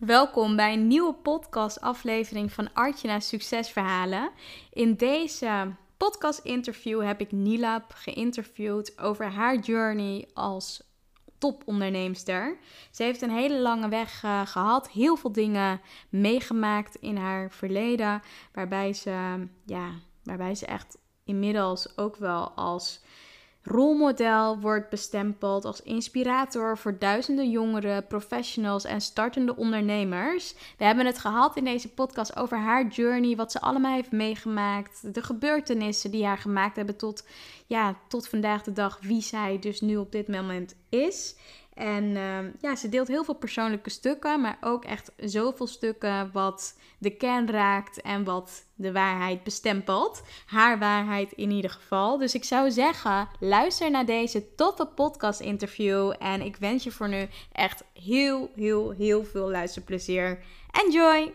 Welkom bij een nieuwe podcast-aflevering van Artjana Succesverhalen. In deze podcast-interview heb ik Nilab geïnterviewd over haar journey als toponderneemster. Ze heeft een hele lange weg uh, gehad, heel veel dingen meegemaakt in haar verleden, waarbij ze, ja, waarbij ze echt inmiddels ook wel als rolmodel wordt bestempeld als inspirator voor duizenden jongeren, professionals en startende ondernemers. We hebben het gehad in deze podcast over haar journey, wat ze allemaal heeft meegemaakt, de gebeurtenissen die haar gemaakt hebben tot, ja, tot vandaag de dag wie zij dus nu op dit moment is. En ehm, ja, ze deelt heel veel persoonlijke stukken, maar ook echt zoveel stukken wat de kern raakt en wat de waarheid bestempelt. Haar waarheid in ieder geval. Dus ik zou zeggen, luister naar deze toffe podcast interview. En ik wens je voor nu echt heel, heel, heel veel luisterplezier. Enjoy!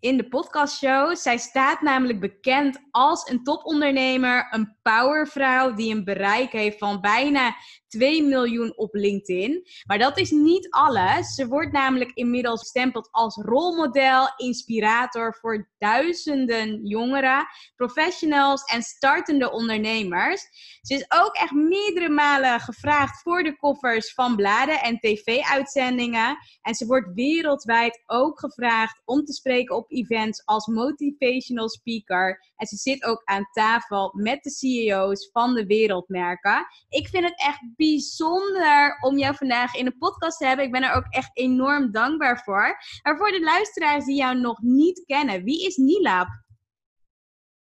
in de podcastshow. Zij staat namelijk bekend als een topondernemer, een powervrouw die een bereik heeft van bijna 2 miljoen op LinkedIn. Maar dat is niet alles. Ze wordt namelijk inmiddels gestempeld als rolmodel, inspirator voor duizenden jongeren, professionals en startende ondernemers. Ze is ook echt meerdere malen gevraagd voor de koffers van bladen en tv-uitzendingen. En ze wordt wereldwijd ook gevraagd om te spreken op events als motivational speaker. En ze zit ook aan tafel met de CEO's van de wereldmerken. Ik vind het echt bijzonder om jou vandaag in de podcast te hebben. Ik ben er ook echt enorm dankbaar voor. Maar voor de luisteraars die jou nog niet kennen, wie is Nilab?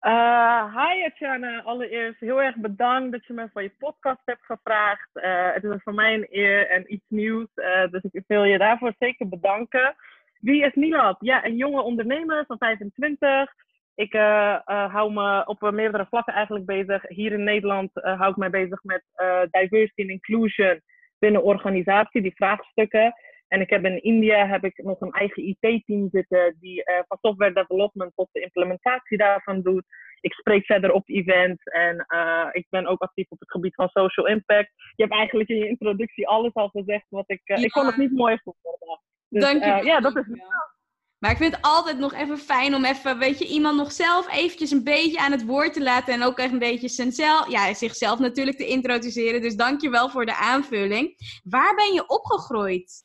Uh, hi Atjana, allereerst heel erg bedankt dat je me voor je podcast hebt gevraagd. Uh, het is voor mij een eer en iets nieuws, uh, dus ik wil je daarvoor zeker bedanken. Wie is Nilab? Ja, een jonge ondernemer van 25. Ik uh, uh, hou me op meerdere vlakken eigenlijk bezig. Hier in Nederland hou ik mij bezig met diversity en inclusion binnen organisatie, die vraagstukken. En ik heb in India heb ik nog een eigen IT-team zitten die van software development tot de implementatie daarvan doet. Ik spreek verder op events en ik ben ook actief op het gebied van social impact. Je hebt eigenlijk in je introductie alles al gezegd wat ik. Ja. Ik kon het niet mooi voelen. Dus, Dank je. ja, dat is. Maar ik vind het altijd nog even fijn om even, weet je, iemand nog zelf eventjes een beetje aan het woord te laten. En ook echt een beetje zichzelf, ja, zichzelf natuurlijk te introduceren. Dus dank je wel voor de aanvulling. Waar ben je opgegroeid?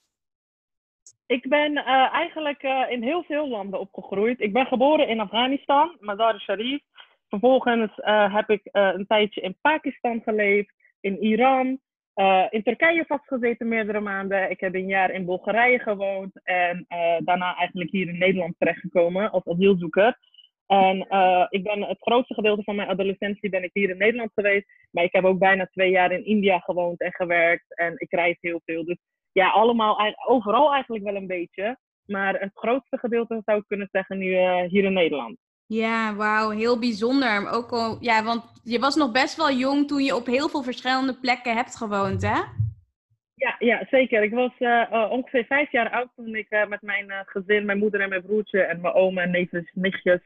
Ik ben uh, eigenlijk uh, in heel veel landen opgegroeid. Ik ben geboren in Afghanistan, Mazar Sharif. Vervolgens uh, heb ik een tijdje in Pakistan geleefd, in Iran, uh, in Turkije vastgezeten meerdere maanden. Ik heb een jaar in Bulgarije gewoond. En uh, daarna eigenlijk hier in Nederland terechtgekomen als asielzoeker. En uh, ik ben het grootste gedeelte van mijn adolescentie ben ik hier in Nederland geweest. Maar ik heb ook bijna twee jaar in India gewoond en gewerkt. En ik reis heel veel. Dus ja, allemaal, overal eigenlijk wel een beetje. Maar het grootste gedeelte zou ik kunnen zeggen nu hier in Nederland. Ja, wauw, heel bijzonder. Ook al, ja, want je was nog best wel jong toen je op heel veel verschillende plekken hebt gewoond, hè? Ja, ja zeker. Ik was uh, ongeveer vijf jaar oud toen ik uh, met mijn gezin, mijn moeder en mijn broertje en mijn oma en neefjes, nichtjes,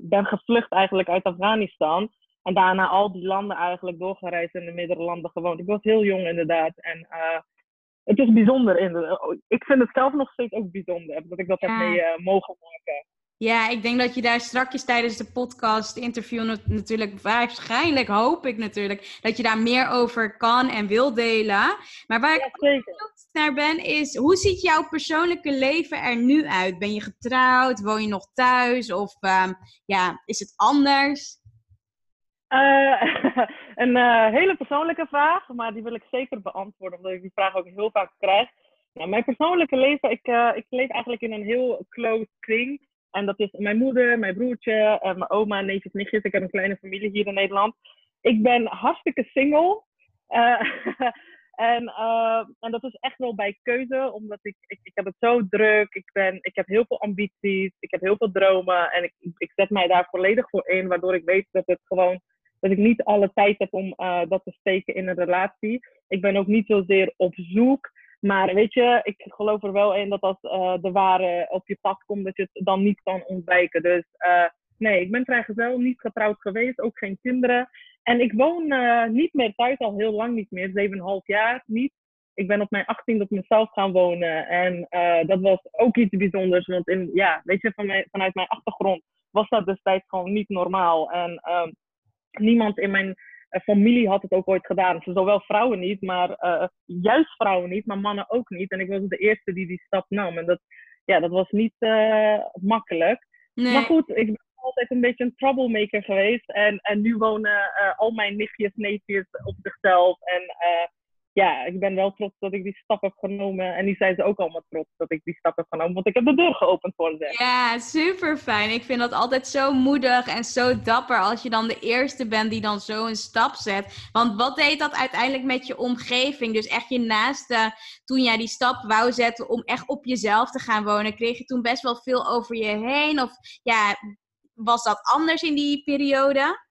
ben gevlucht eigenlijk uit Afghanistan. En daarna al die landen eigenlijk doorgereisd en in meerdere landen gewoond. Ik was heel jong inderdaad. En het is bijzonder. De, ik vind het zelf nog steeds ook bijzonder dat ik dat ja. heb mee mogen maken. Ja, ik denk dat je daar strakjes tijdens de podcast interview natuurlijk waarschijnlijk hoop ik natuurlijk dat je daar meer over kan en wil delen. Maar waar ik benieuwd naar ben is hoe ziet jouw persoonlijke leven er nu uit? Ben je getrouwd? Woon je nog thuis? Of ehm, ja, is het anders? Uh, een uh, hele persoonlijke vraag, maar die wil ik zeker beantwoorden, omdat ik die vraag ook heel vaak krijg. Nou, mijn persoonlijke leven, ik, uh, ik leef eigenlijk in een heel close kring. En dat is mijn moeder, mijn broertje, mijn oma, neefjes, nichtjes. Ik heb een kleine familie hier in Nederland. Ik ben hartstikke single. en, en dat is echt wel bij keuze, omdat ik, ik, heb het zo druk. Ik, ben, ik heb heel veel ambities, ik heb heel veel dromen. En ik, ik zet mij daar volledig voor in, waardoor ik weet dat het gewoon dat ik niet alle tijd heb om uh, dat te steken in een relatie. Ik ben ook niet zozeer op zoek. Maar weet je, ik geloof er wel in dat als uh, de ware op je pad komt, dat je het dan niet kan ontwijken. Dus uh, nee, ik ben vrijgezel, niet getrouwd geweest, ook geen kinderen. En ik woon niet meer thuis, al heel lang niet meer, 7,5 jaar niet. Ik ben op mijn 18 op mezelf gaan wonen. En dat was ook iets bijzonders. Want in, ja, weet je, van mijn, vanuit mijn achtergrond was dat destijds gewoon niet normaal. En ehm, niemand in mijn uh, familie had het ook ooit gedaan. Dus zowel vrouwen niet, maar uh, juist vrouwen niet, maar mannen ook niet. En ik was de eerste die die stap nam. En dat, ja, dat was niet uh, makkelijk. Nee. Maar goed, ik ben altijd een beetje een troublemaker geweest. En, en nu wonen al mijn nichtjes, neefjes op zichzelf. En ja, ik ben wel trots dat ik die stap heb genomen. En die zijn ze ook allemaal trots dat ik die stap heb genomen. Want ik heb de deur geopend voor ze. Ja, super fijn. Ik vind dat altijd zo moedig en zo dapper als je dan de eerste bent die dan zo een stap zet. Want wat deed dat uiteindelijk met je omgeving? Dus echt je naaste, toen jij die stap wou zetten om echt op jezelf te gaan wonen, kreeg je toen best wel veel over je heen? Of ja, was dat anders in die periode?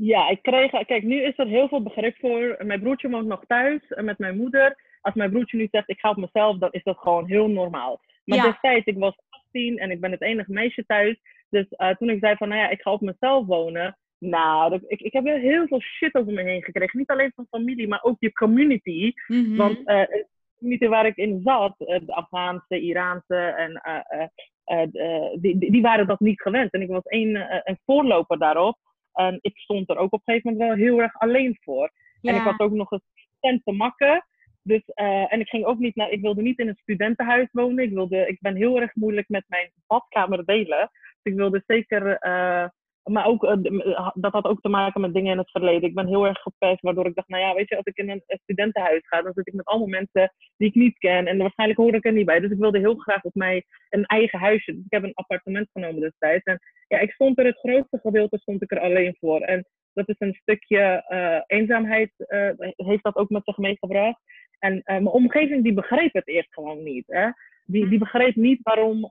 Ja, ik kreeg. Kijk, nu is er heel veel begrip voor. Mijn broertje woont nog thuis met mijn moeder. Als mijn broertje nu zegt: Ik ga op mezelf, dan is dat gewoon heel normaal. Maar ja. destijds, ik was 18 en ik ben het enige meisje thuis. Dus uh, toen ik zei: van, Nou ja, ik ga op mezelf wonen. Nou, ik, ik heb heel veel shit over me heen gekregen. Niet alleen van familie, maar ook je community. Mm -hmm. Want uh, de community waar ik in zat, de Afghaanse, Iraanse en die, die waren dat niet gewend. En ik was een, een voorloper daarop. En ik stond er ook op een gegeven moment wel heel erg alleen voor. Ja. En ik had ook nog een tent te makken. Dus, uh, en ik ging ook niet naar, ik wilde niet in een studentenhuis wonen. Ik, wilde, ik ben heel erg moeilijk met mijn badkamer delen. Dus ik wilde zeker uh, maar ook, uh, dat had ook te maken met dingen in het verleden. Ik ben heel erg gepest, waardoor ik dacht, nou ja, weet je, als ik in een studentenhuis ga, dan zit ik met allemaal mensen die ik niet ken. En waarschijnlijk hoor ik er niet bij. Dus ik wilde heel graag op mij een eigen huisje. Dus ik heb een appartement genomen destijds. En ja, ik stond er het grootste gedeelte stond ik er alleen voor. En dat is een stukje uh, eenzaamheid, uh, heeft dat ook met zich meegebracht. En mijn omgeving die begreep het eerst gewoon niet. Hè? Die, die begreep niet waarom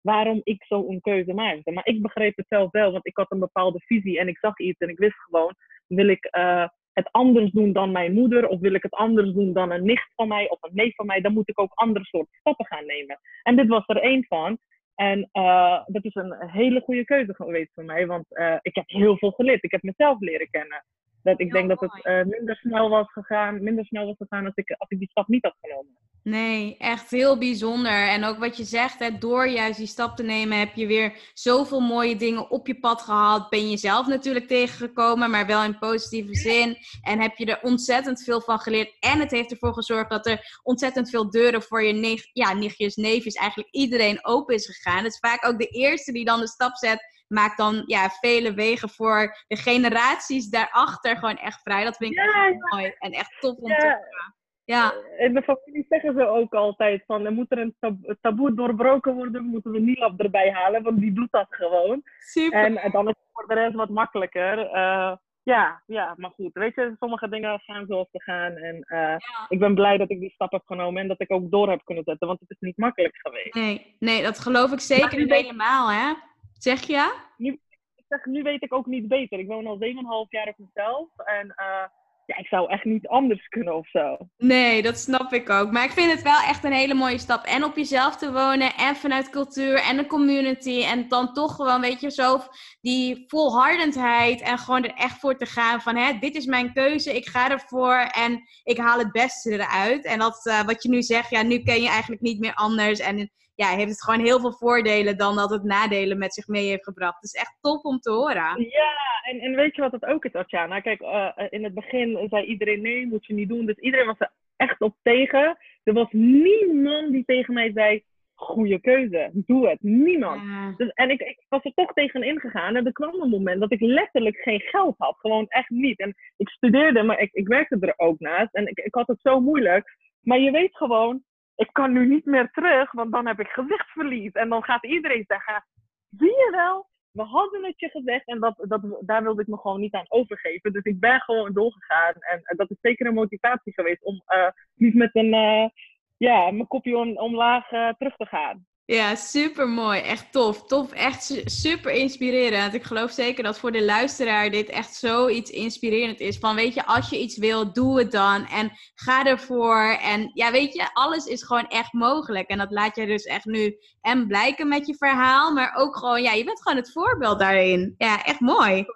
waarom ik zo een keuze maakte. Maar ik begreep het zelf wel, want ik had een bepaalde visie en ik zag iets en ik wist gewoon, wil ik uh, het anders doen dan mijn moeder of wil ik het anders doen dan een nicht van mij of een neef van mij, dan moet ik ook andere soort stappen gaan nemen. En dit was er één van. En uh, dat is een hele goede keuze geweest voor mij, want uh, ik heb heel veel geleerd. Ik heb mezelf leren kennen. Dat ik denk dat het uh, minder snel was gegaan, minder snel was gegaan als ik, als ik die stap niet had genomen. Nee, echt heel bijzonder. En ook wat je zegt, hè, door juist die stap te nemen, heb je weer zoveel mooie dingen op je pad gehad. Ben je zelf natuurlijk tegengekomen, maar wel in positieve zin. En heb je er ontzettend veel van geleerd. En het heeft ervoor gezorgd dat er ontzettend veel deuren voor je nicht, ja, nichtjes, neefjes, eigenlijk iedereen open is gegaan. Het is vaak ook de eerste die dan de stap zet maakt dan ja, vele wegen voor de generaties daarachter gewoon echt vrij. Dat vind ik ja, echt ja. mooi en echt tof om ja. te horen. Ja. Eh, in de familie zeggen ze ook altijd van, er moet er een taboe doorbroken worden, moeten we Nilab erbij halen, want die doet dat gewoon. Super. En, en dan is het voor de rest wat makkelijker. Uh, ja, ja, maar goed. Weet je, sommige dingen gaan zoals ze gaan. En uh, ja. ik ben blij dat ik die stap heb genomen en dat ik ook door heb kunnen zetten, want het is niet makkelijk geweest. Nee, nee dat geloof ik zeker niet helemaal, hè? Zeg je? Nu, ik zeg, nu weet ik ook niet beter. Ik woon al 7,5 jaar op mezelf. En uh, ja, ik zou echt niet anders kunnen of zo. Nee, dat snap ik ook. Maar ik vind het wel echt een hele mooie stap. En op jezelf te wonen en vanuit cultuur en de community. En dan toch gewoon, weet je, zo die volhardendheid. En gewoon er echt voor te gaan van, hè, dit is mijn keuze. Ik ga ervoor en ik haal het beste eruit. En dat, uh, wat je nu zegt, ja, nu ken je eigenlijk niet meer anders. En ja, heeft het gewoon heel veel voordelen dan dat het nadelen met zich mee heeft gebracht. Dus echt top om te horen. Ja, en, en weet je wat het ook is, Atjana? Kijk, uh, in het begin zei iedereen nee, moet je niet doen. Dus iedereen was er echt op tegen. Er was niemand die tegen mij zei, goede keuze, doe het. Niemand. Dus, en ik, ik, was er toch tegen ingegaan. En er kwam een moment dat ik letterlijk geen geld had. Gewoon echt niet. En ik studeerde, maar ik, ik werkte er ook naast. En ik, ik had het zo moeilijk. Maar je weet gewoon, ik kan nu niet meer terug, want dan heb ik gezichtsverlies. En dan gaat iedereen zeggen, zie je wel, we hadden het je gezegd en dat, dat, daar wilde ik me gewoon niet aan overgeven. Dus ik ben gewoon doorgegaan. En, dat is zeker een motivatie geweest om uh, niet met een, uh, ja, mijn kopje omlaag uh, terug te gaan. Ja, super mooi. Echt tof. Tof, echt super inspirerend. Ik geloof zeker dat voor de luisteraar dit echt zoiets inspirerend is. Van weet je, als je iets wil, doe het dan. En ga ervoor. En ja, weet je, alles is gewoon echt mogelijk. En dat laat je dus echt nu en blijken met je verhaal. Maar ook gewoon, ja, je bent gewoon het voorbeeld daarin. Ja, echt mooi.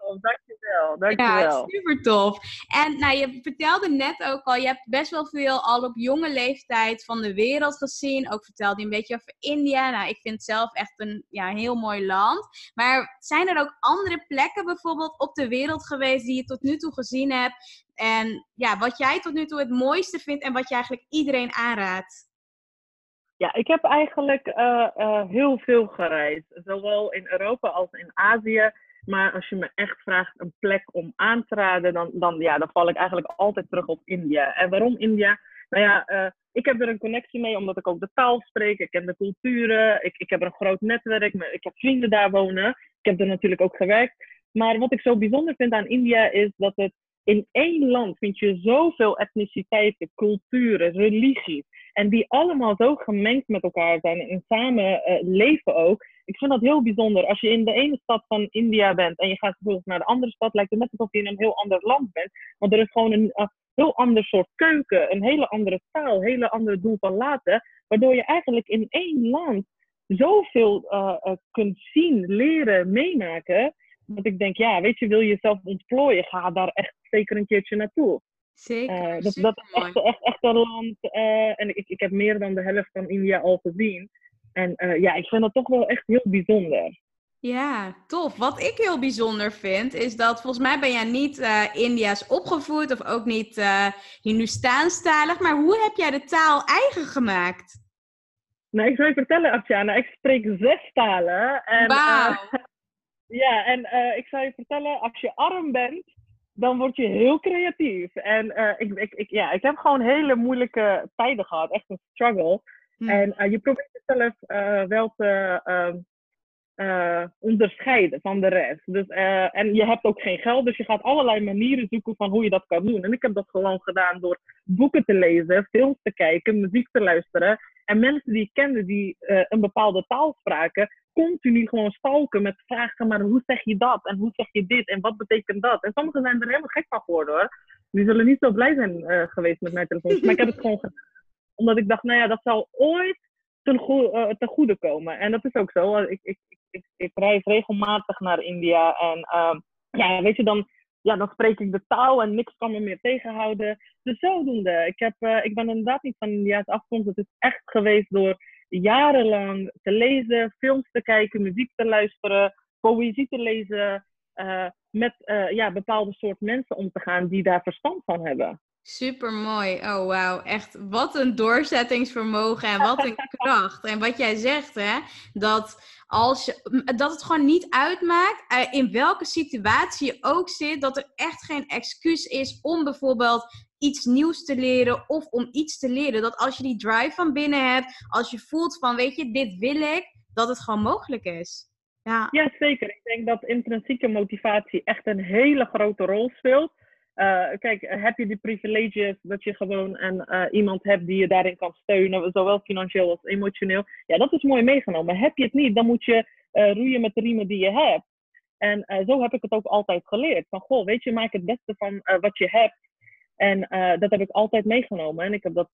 Dankjewel, dankjewel. Ja, super tof. En nou, je vertelde net ook al, je hebt best wel veel al op jonge leeftijd van de wereld gezien. Ook vertelde je een beetje over India nou, ik vind het zelf echt een ja, heel mooi land. Maar zijn er ook andere plekken bijvoorbeeld op de wereld geweest die je tot nu toe gezien hebt? En ja, wat jij tot nu toe het mooiste vindt en wat je eigenlijk iedereen aanraadt? Ja, ik heb eigenlijk uh, uh, heel veel gereisd. Zowel in Europa als in Azië. Maar als je me echt vraagt een plek om aan te raden, dan, dan, ja, dan val ik eigenlijk altijd terug op India. En waarom India? Nou ja, uh, ik heb er een connectie mee omdat ik ook de taal spreek. Ik ken de culturen. Ik, ik heb een groot netwerk. Ik heb vrienden daar wonen. Ik heb er natuurlijk ook gewerkt. Maar wat ik zo bijzonder vind aan India is dat het in één land vind je zoveel etniciteiten, culturen, religies. En die allemaal zo gemengd met elkaar zijn en samen uh, leven ook. Ik vind dat heel bijzonder. Als je in de ene stad van India bent en je gaat vervolgens naar de andere stad, lijkt het net alsof je in een heel ander land bent. Want er is gewoon een, uh, heel ander soort keuken, een hele andere taal, een hele andere doel van laten. Waardoor je eigenlijk in één land zoveel uh, uh, kunt zien, leren, meemaken. Dat ik denk, ja, weet je, wil je jezelf ontplooien, ga daar echt zeker een keertje naartoe. Zeker. Uh, dat, dat is echt, echt, echt een land. en ik, ik heb meer dan de helft van India al gezien. En ja, ik vind dat toch wel echt heel bijzonder. Ja, tof. Wat ik heel bijzonder vind, is dat volgens mij ben jij niet uh, India's opgevoed of ook niet uh, Hindustaanstalig, maar hoe heb jij de taal eigen gemaakt? Nou, ik zal je vertellen, Atjana, ik spreek zes talen. En. Uh, ja, en ik zal je vertellen, als je arm bent, dan word je heel creatief. En ik, ik, ik, ja, ik heb gewoon hele moeilijke tijden gehad, echt een struggle. Hm. En je probeert jezelf wel te ehm, uh, onderscheiden van de rest. Dus, en je hebt ook geen geld, dus je gaat allerlei manieren zoeken van hoe je dat kan doen. En ik heb dat gewoon gedaan door boeken te lezen, films te kijken, muziek te luisteren. En mensen die ik kende die een bepaalde taal spraken, continu gewoon stalken met vragen, maar hoe zeg je dat? En hoe zeg je dit? En wat betekent dat? En sommigen zijn er helemaal gek van geworden hoor. Die zullen niet zo blij zijn geweest met mijn telefoon. Maar ik heb het gewoon gedaan. Omdat ik dacht, nou ja, dat zal ooit ten, ten goede komen. En dat is ook zo. Ik, ik, ik, ik reis regelmatig naar India. En uh, ja, weet je, dan, ja, dan spreek ik de taal en niks kan me meer tegenhouden. Dus zodoende. Ik, heb, uh, ik ben inderdaad niet van India's afkomst. Het is echt geweest door jarenlang te lezen, films te kijken, muziek te luisteren, poëzie te lezen. Uh, met ja, bepaalde soort mensen om te gaan die daar verstand van hebben. Super mooi. Oh, wauw. Echt, wat een doorzettingsvermogen en wat een kracht. En wat jij zegt, hè, dat, als je, dat het gewoon niet uitmaakt uh, in welke situatie je ook zit, dat er echt geen excuus is om bijvoorbeeld iets nieuws te leren of om iets te leren. Dat als je die drive van binnen hebt, als je voelt van, weet je, dit wil ik, dat het gewoon mogelijk is. Ja. ja, zeker. Ik denk dat intrinsieke motivatie echt een hele grote rol speelt. Uh, kijk, heb je die privileges dat je gewoon een, uh, iemand hebt die je daarin kan steunen, zowel financieel als emotioneel? Ja, dat is mooi meegenomen. Heb je het niet, dan moet je uh, roeien met de riemen die je hebt. En zo heb ik het ook altijd geleerd. Van, goh, weet je, maak het beste van wat je hebt. En dat heb ik altijd meegenomen. En ik heb dat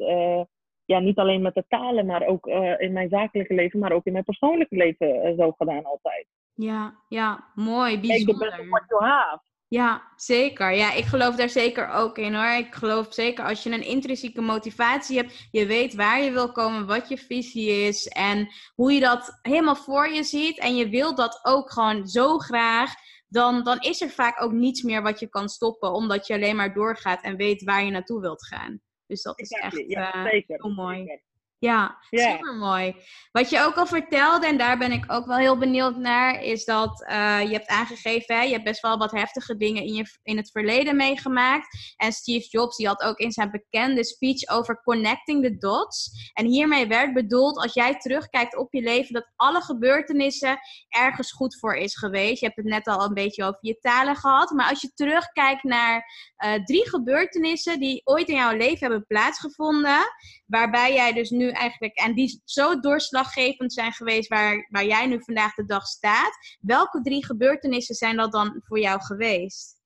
ja, niet alleen met de talen, maar ook in mijn zakelijke leven, maar ook in mijn persoonlijke leven zo gedaan altijd. Ja, ja, mooi, bijzonder. Make the best of what you have. Ja, zeker. Ja, ik geloof daar zeker ook in hoor. Ik geloof zeker als je een intrinsieke motivatie hebt, je weet waar je wil komen, wat je visie is en hoe je dat helemaal voor je ziet en je wilt dat ook gewoon zo graag, dan, dan is er vaak ook niets meer wat je kan stoppen, omdat je alleen maar doorgaat en weet waar je naartoe wilt gaan. Dus dat is echt ja, uh, heel mooi. Ja, super mooi. Wat je ook al vertelde, en daar ben ik ook wel heel benieuwd naar, is dat uh, je hebt aangegeven, hè, je hebt best wel wat heftige dingen in, je, in het verleden meegemaakt. En Steve Jobs, die had ook in zijn bekende speech over connecting the dots. En hiermee werd bedoeld, als jij terugkijkt op je leven, dat alle gebeurtenissen ergens goed voor is geweest. Je hebt het net al een beetje over je talen gehad. Maar als je terugkijkt naar uh, drie gebeurtenissen die ooit in jouw leven hebben plaatsgevonden, waarbij jij dus nu eigenlijk, en die zo doorslaggevend zijn geweest waar, waar jij nu vandaag de dag staat. Welke drie gebeurtenissen zijn dat dan voor jou geweest?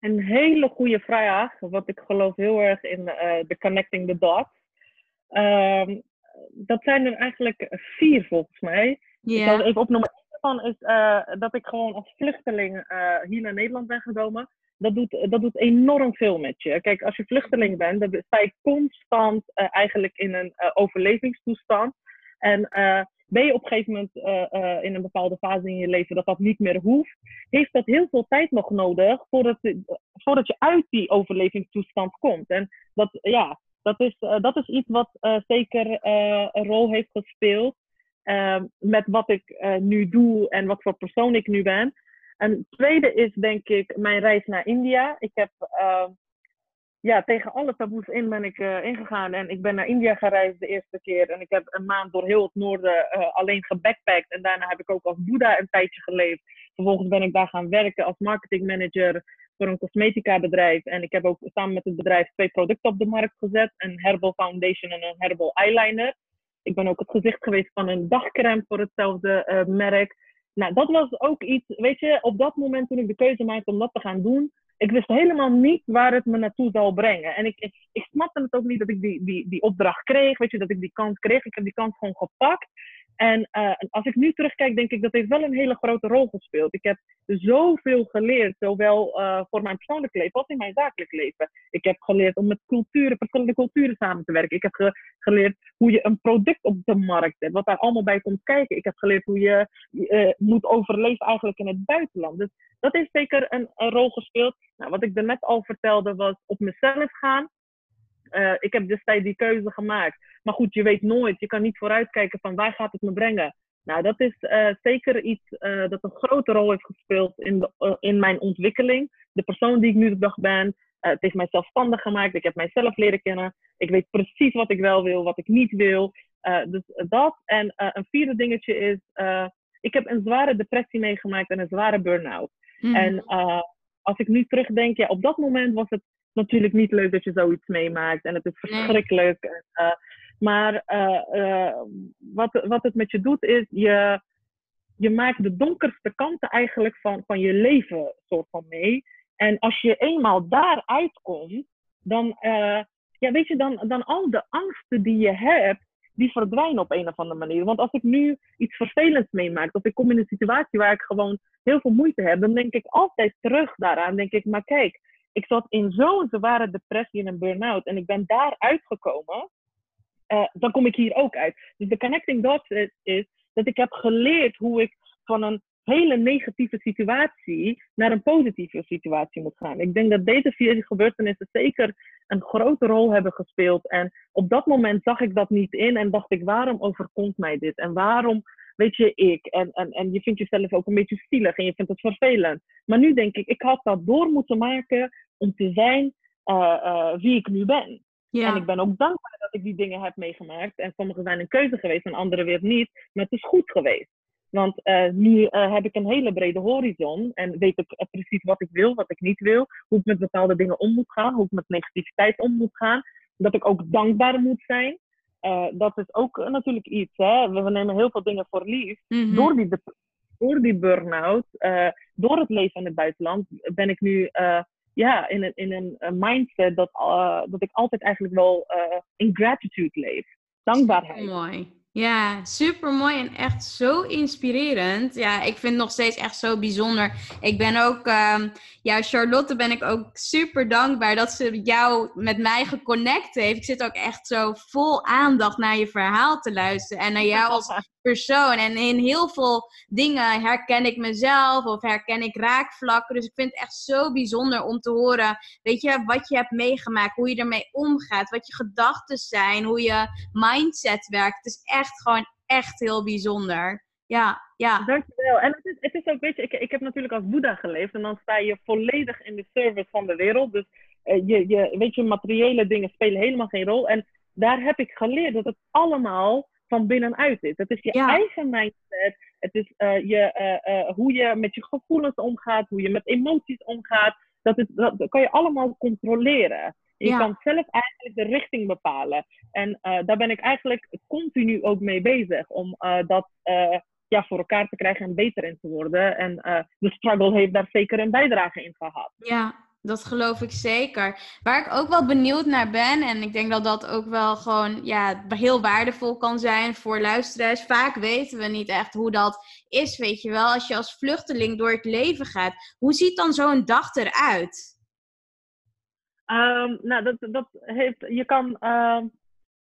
Een hele goede vraag, want ik geloof heel erg in de uh, connecting the dots. Um, dat zijn er eigenlijk vier volgens mij. Yeah. Ik zal even opnoemen. Van is uh, dat ik gewoon als vluchteling uh, hier naar Nederland ben gekomen dat doet, dat doet enorm veel met je. Kijk, als je vluchteling bent, dan sta je constant uh, eigenlijk in een uh, overlevingstoestand. En uh, ben je op een gegeven moment in een bepaalde fase in je leven dat dat niet meer hoeft, heeft dat heel veel tijd nog nodig voordat, voordat je uit die overlevingstoestand komt. En dat, ja, dat, is, dat is iets wat zeker een rol heeft gespeeld met wat ik nu doe en wat voor persoon ik nu ben. En tweede is denk ik mijn reis naar India. Ik heb uh, ja, tegen alle taboes in ben ik uh, ingegaan. En ik ben naar India gereisd de eerste keer. En ik heb een maand door heel het noorden uh, alleen gebackpackt. En daarna heb ik ook als Boeddha een tijdje geleefd. Vervolgens ben ik daar gaan werken als marketingmanager voor een cosmetica bedrijf. En ik heb ook samen met het bedrijf twee producten op de markt gezet. Een Herbal Foundation en een Herbal Eyeliner. Ik ben ook het gezicht geweest van een dagcreme voor hetzelfde merk. Nou, dat was ook iets, weet je, op dat moment toen ik de keuze maakte om dat te gaan doen, ik wist helemaal niet waar het me naartoe zou brengen. En ik, ik, ik het ook niet dat ik die, die, die opdracht kreeg, weet je, dat ik die kans kreeg. Ik heb die kans gewoon gepakt. En uh, als ik nu terugkijk, denk ik dat heeft wel een hele grote rol gespeeld. Ik heb zoveel geleerd, zowel uh, voor mijn persoonlijk leven als in mijn zakelijk leven. Ik heb geleerd om met culturen, verschillende culturen samen te werken. Ik heb ge geleerd hoe je een product op de markt hebt, wat daar allemaal bij komt kijken. Ik heb geleerd hoe je uh, moet overleven eigenlijk in het buitenland. Dus dat heeft zeker een, rol gespeeld. Nou, wat ik net al vertelde was op mezelf gaan. Uh, ik heb destijds die keuze gemaakt. Maar goed, je weet nooit. Je kan niet vooruitkijken van waar gaat het me brengen. Nou, dat is uh, zeker iets uh, dat een grote rol heeft gespeeld in, de, in mijn ontwikkeling. De persoon die ik nu de dag ben. het heeft mij zelfstandig gemaakt. Ik heb mijzelf leren kennen. Ik weet precies wat ik wel wil, wat ik niet wil. dus dat. En een vierde dingetje is, ik heb een zware depressie meegemaakt en een zware burn-out. Mm. En als ik nu terugdenk, ja, op dat moment was het natuurlijk niet leuk dat je zoiets meemaakt. En het is verschrikkelijk. Nee. Uh, maar uh, uh, wat, wat het met je doet, is je, je maakt de donkerste kanten eigenlijk van, van je leven soort van mee. En als je eenmaal daaruit komt, dan, ja, weet je, dan, dan al de angsten die je hebt, die verdwijnen op een of andere manier. Want als ik nu iets vervelends meemaak, of ik kom in een situatie waar ik gewoon heel veel moeite heb, dan denk ik altijd terug daaraan. Denk ik, maar kijk, ik zat in zo'n zware depressie en een burn-out en ik ben daar uitgekomen. Uh, dan kom ik hier ook uit. Dus de connecting dots is, is, dat ik heb geleerd hoe ik van een hele negatieve situatie naar een positieve situatie moet gaan. Ik denk dat deze vier gebeurtenissen zeker een grote rol hebben gespeeld. En op dat moment zag ik dat niet in en dacht ik, waarom overkomt mij dit? En waarom weet je, ik. En, en, en je vindt jezelf ook een beetje zielig en je vindt het vervelend. Maar nu denk ik, ik had dat door moeten maken om te zijn uh, uh, wie ik nu ben. Ja. En ik ben ook dankbaar dat ik die dingen heb meegemaakt. En sommige zijn een keuze geweest en andere weer niet. Maar het is goed geweest. Want uh, nu heb ik een hele brede horizon. En weet ik precies wat ik wil, wat ik niet wil. Hoe ik met bepaalde dingen om moet gaan. Hoe ik met negativiteit om moet gaan. Dat ik ook dankbaar moet zijn. Uh, dat is ook natuurlijk iets. Hè? We, nemen heel veel dingen voor lief. Mm -hmm. Door die, door die burn-out, uh, door het leven in het buitenland, ben ik nu uh, ja, in, een, in een mindset dat, dat ik altijd eigenlijk wel in gratitude leef. Dankbaarheid. Mooi. Ja, super mooi en echt zo inspirerend. Ja, ik vind het nog steeds echt zo bijzonder. Ik ben ook, um, ja, Charlotte ben ik ook super dankbaar dat ze jou met mij geconnect heeft. Ik zit ook echt zo vol aandacht naar je verhaal te luisteren en naar jou als En in heel veel dingen herken ik mezelf of herken ik raakvlakken. Dus ik vind het echt zo bijzonder om te horen, weet je, wat je hebt meegemaakt, hoe je ermee omgaat, wat je gedachten zijn, hoe je mindset werkt. Het is echt gewoon echt heel bijzonder. Ja, ja. Dankjewel. En het is, het is ook, weet je, ik, ik heb natuurlijk als Boeddha geleefd en dan sta je volledig in de service van de wereld. Dus uh, je, je, weet je, materiële dingen spelen helemaal geen rol. En daar heb ik geleerd dat het allemaal van binnenuit is. Het is je eigen mindset. Het is uh, je, uh, hoe je met je gevoelens omgaat, hoe je met emoties omgaat. Dat, is, dat, kan je allemaal controleren. Je kan zelf eigenlijk de richting bepalen. En daar ben ik eigenlijk continu ook mee bezig. Om dat ja, voor elkaar te krijgen en beter in te worden. En de struggle heeft daar zeker een bijdrage in gehad. Ja, dat geloof ik zeker. Waar ik ook wel benieuwd naar ben, en ik denk dat dat ook wel gewoon ja, heel waardevol kan zijn voor luisteraars. Vaak weten we niet echt hoe dat is, weet je wel. Als je als vluchteling door het leven gaat, hoe ziet dan zo'n dag eruit? Um, nou, dat, dat heeft, je kan uh,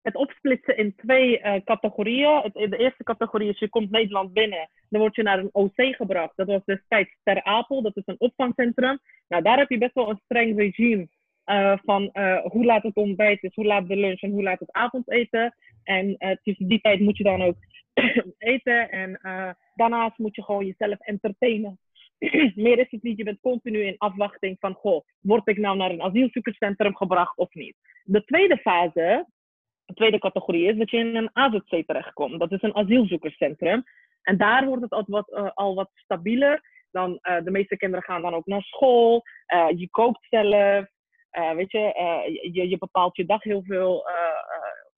het opsplitsen in twee uh, categorieën. De eerste categorie is je komt Nederland binnen. Dan word je naar een OC gebracht. Dat was destijds Ter Apel. Dat is een opvangcentrum. Nou, daar heb je best wel een streng regime. Uh, van hoe laat het ontbijt is, hoe laat de lunch en hoe laat het avondeten. En tussen die tijd moet je dan ook eten. En daarnaast moet je gewoon jezelf entertainen. Meer is het niet. Je bent continu in afwachting van, goh, word ik nou naar een asielzoekerscentrum gebracht of niet? De tweede fase, de tweede categorie is dat je in een AZC terechtkomt. Dat is een asielzoekerscentrum. En daar wordt het al wat, uh, al wat stabieler. Dan, uh, de meeste kinderen gaan dan ook naar school. Uh, je koopt zelf. weet je, je, je bepaalt je dag heel veel,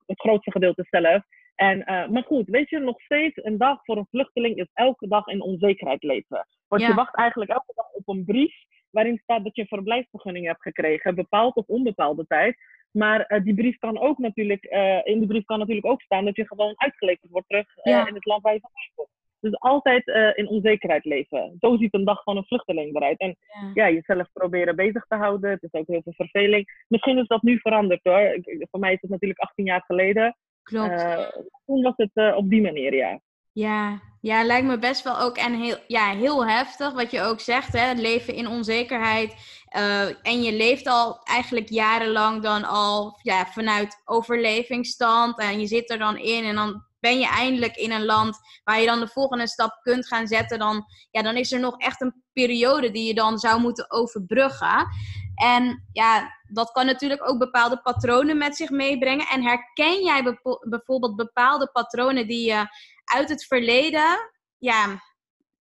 het grootste gedeelte zelf. En, maar goed, weet je, nog steeds een dag voor een vluchteling is elke dag in onzekerheid leven. Want je wacht eigenlijk elke dag op een brief waarin staat dat je een verblijfsvergunning hebt gekregen, bepaald of onbepaalde tijd. Maar uh, die brief kan ook natuurlijk, uh, in die brief kan natuurlijk ook staan dat je gewoon uitgeleverd wordt terug ja. in het land waar je vandaan komt. Dus altijd in onzekerheid leven. Zo ziet een dag van een vluchteling eruit. En ja. ja. jezelf proberen bezig te houden. Het is ook heel veel verveling. Misschien is dat nu veranderd hoor. Ik, voor mij is het natuurlijk 18 jaar geleden. Klopt. Toen was het op die manier, ja. Ja, ja, lijkt me best wel ook en heel, ja, heel heftig wat je ook zegt, hè? Het leven in onzekerheid. Uh, en je leeft al eigenlijk jarenlang dan al ja, vanuit overlevingsstand. En je zit er dan in en dan ben je eindelijk in een land waar je dan de volgende stap kunt gaan zetten. Dan, ja, dan is er nog echt een periode die je dan zou moeten overbruggen. En ja, dat kan natuurlijk ook bepaalde patronen met zich meebrengen. En herken jij bijvoorbeeld bepaalde patronen die je uit het verleden, ja,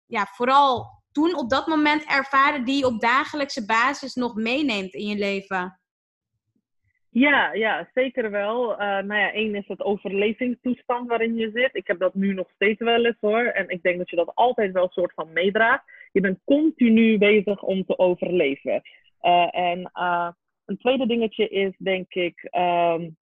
ja, vooral toen op dat moment ervaren, die je op dagelijkse basis nog meeneemt in je leven? Ja, ja, zeker wel. Uh, nou ja, één is het overlevingstoestand waarin je zit. Ik heb dat nu nog steeds wel eens hoor. En ik denk dat je dat altijd wel een soort van meedraagt. Je bent continu bezig om te overleven. Uh, en uh, een tweede dingetje is, denk ik, um,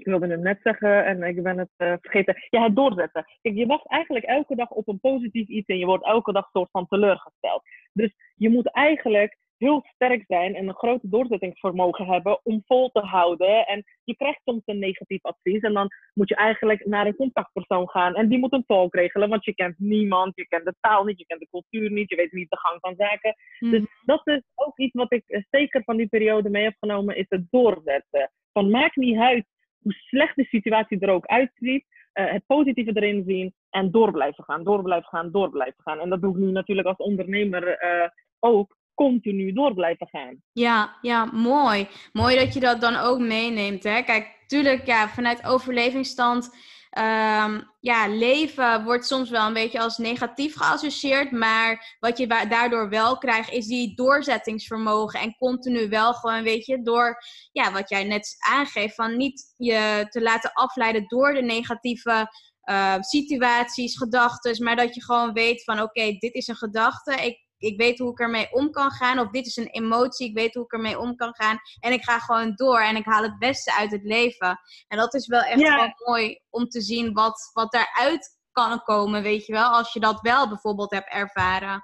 ik wilde het net zeggen en ik ben het uh, vergeten. Ja, het doorzetten. Kijk, je wacht eigenlijk elke dag op een positief iets en je wordt elke dag soort van teleurgesteld. Dus je moet eigenlijk heel sterk zijn en een grote doorzettingsvermogen hebben om vol te houden. En je krijgt soms een negatief advies en dan moet je eigenlijk naar een contactpersoon gaan. En die moet een tolk regelen, want je kent niemand, je kent de taal niet, je kent de cultuur niet, je weet niet de gang van zaken. Mm. Dus dat is ook iets wat ik zeker van die periode mee heb genomen, is het doorzetten. Van maakt niet uit hoe slecht de situatie er ook uitziet. Uh, het positieve erin zien en door blijven gaan, door blijven gaan, door blijven gaan. En dat doe ik nu natuurlijk als ondernemer uh, ook continu door blijven gaan. Ja, ja, mooi. Mooi dat je dat dan ook meeneemt. Hè? Kijk, tuurlijk, ja, vanuit overlevingsstand. Um, ja, leven wordt soms wel een beetje als negatief geassocieerd. Maar wat je daardoor wel krijgt, is die doorzettingsvermogen. En continu wel gewoon, weet je, door ja, wat jij net aangeeft, van niet je te laten afleiden door de negatieve uh, situaties, gedachten. Maar dat je gewoon weet van oké, dit is een gedachte. Ik ik weet hoe ik ermee om kan gaan. Of dit is een emotie, ik weet hoe ik ermee om kan gaan. En ik ga gewoon door en ik haal het beste uit het leven. En dat is wel echt wel mooi om te zien wat, wat daaruit kan komen, weet je wel. Als je dat wel bijvoorbeeld hebt ervaren.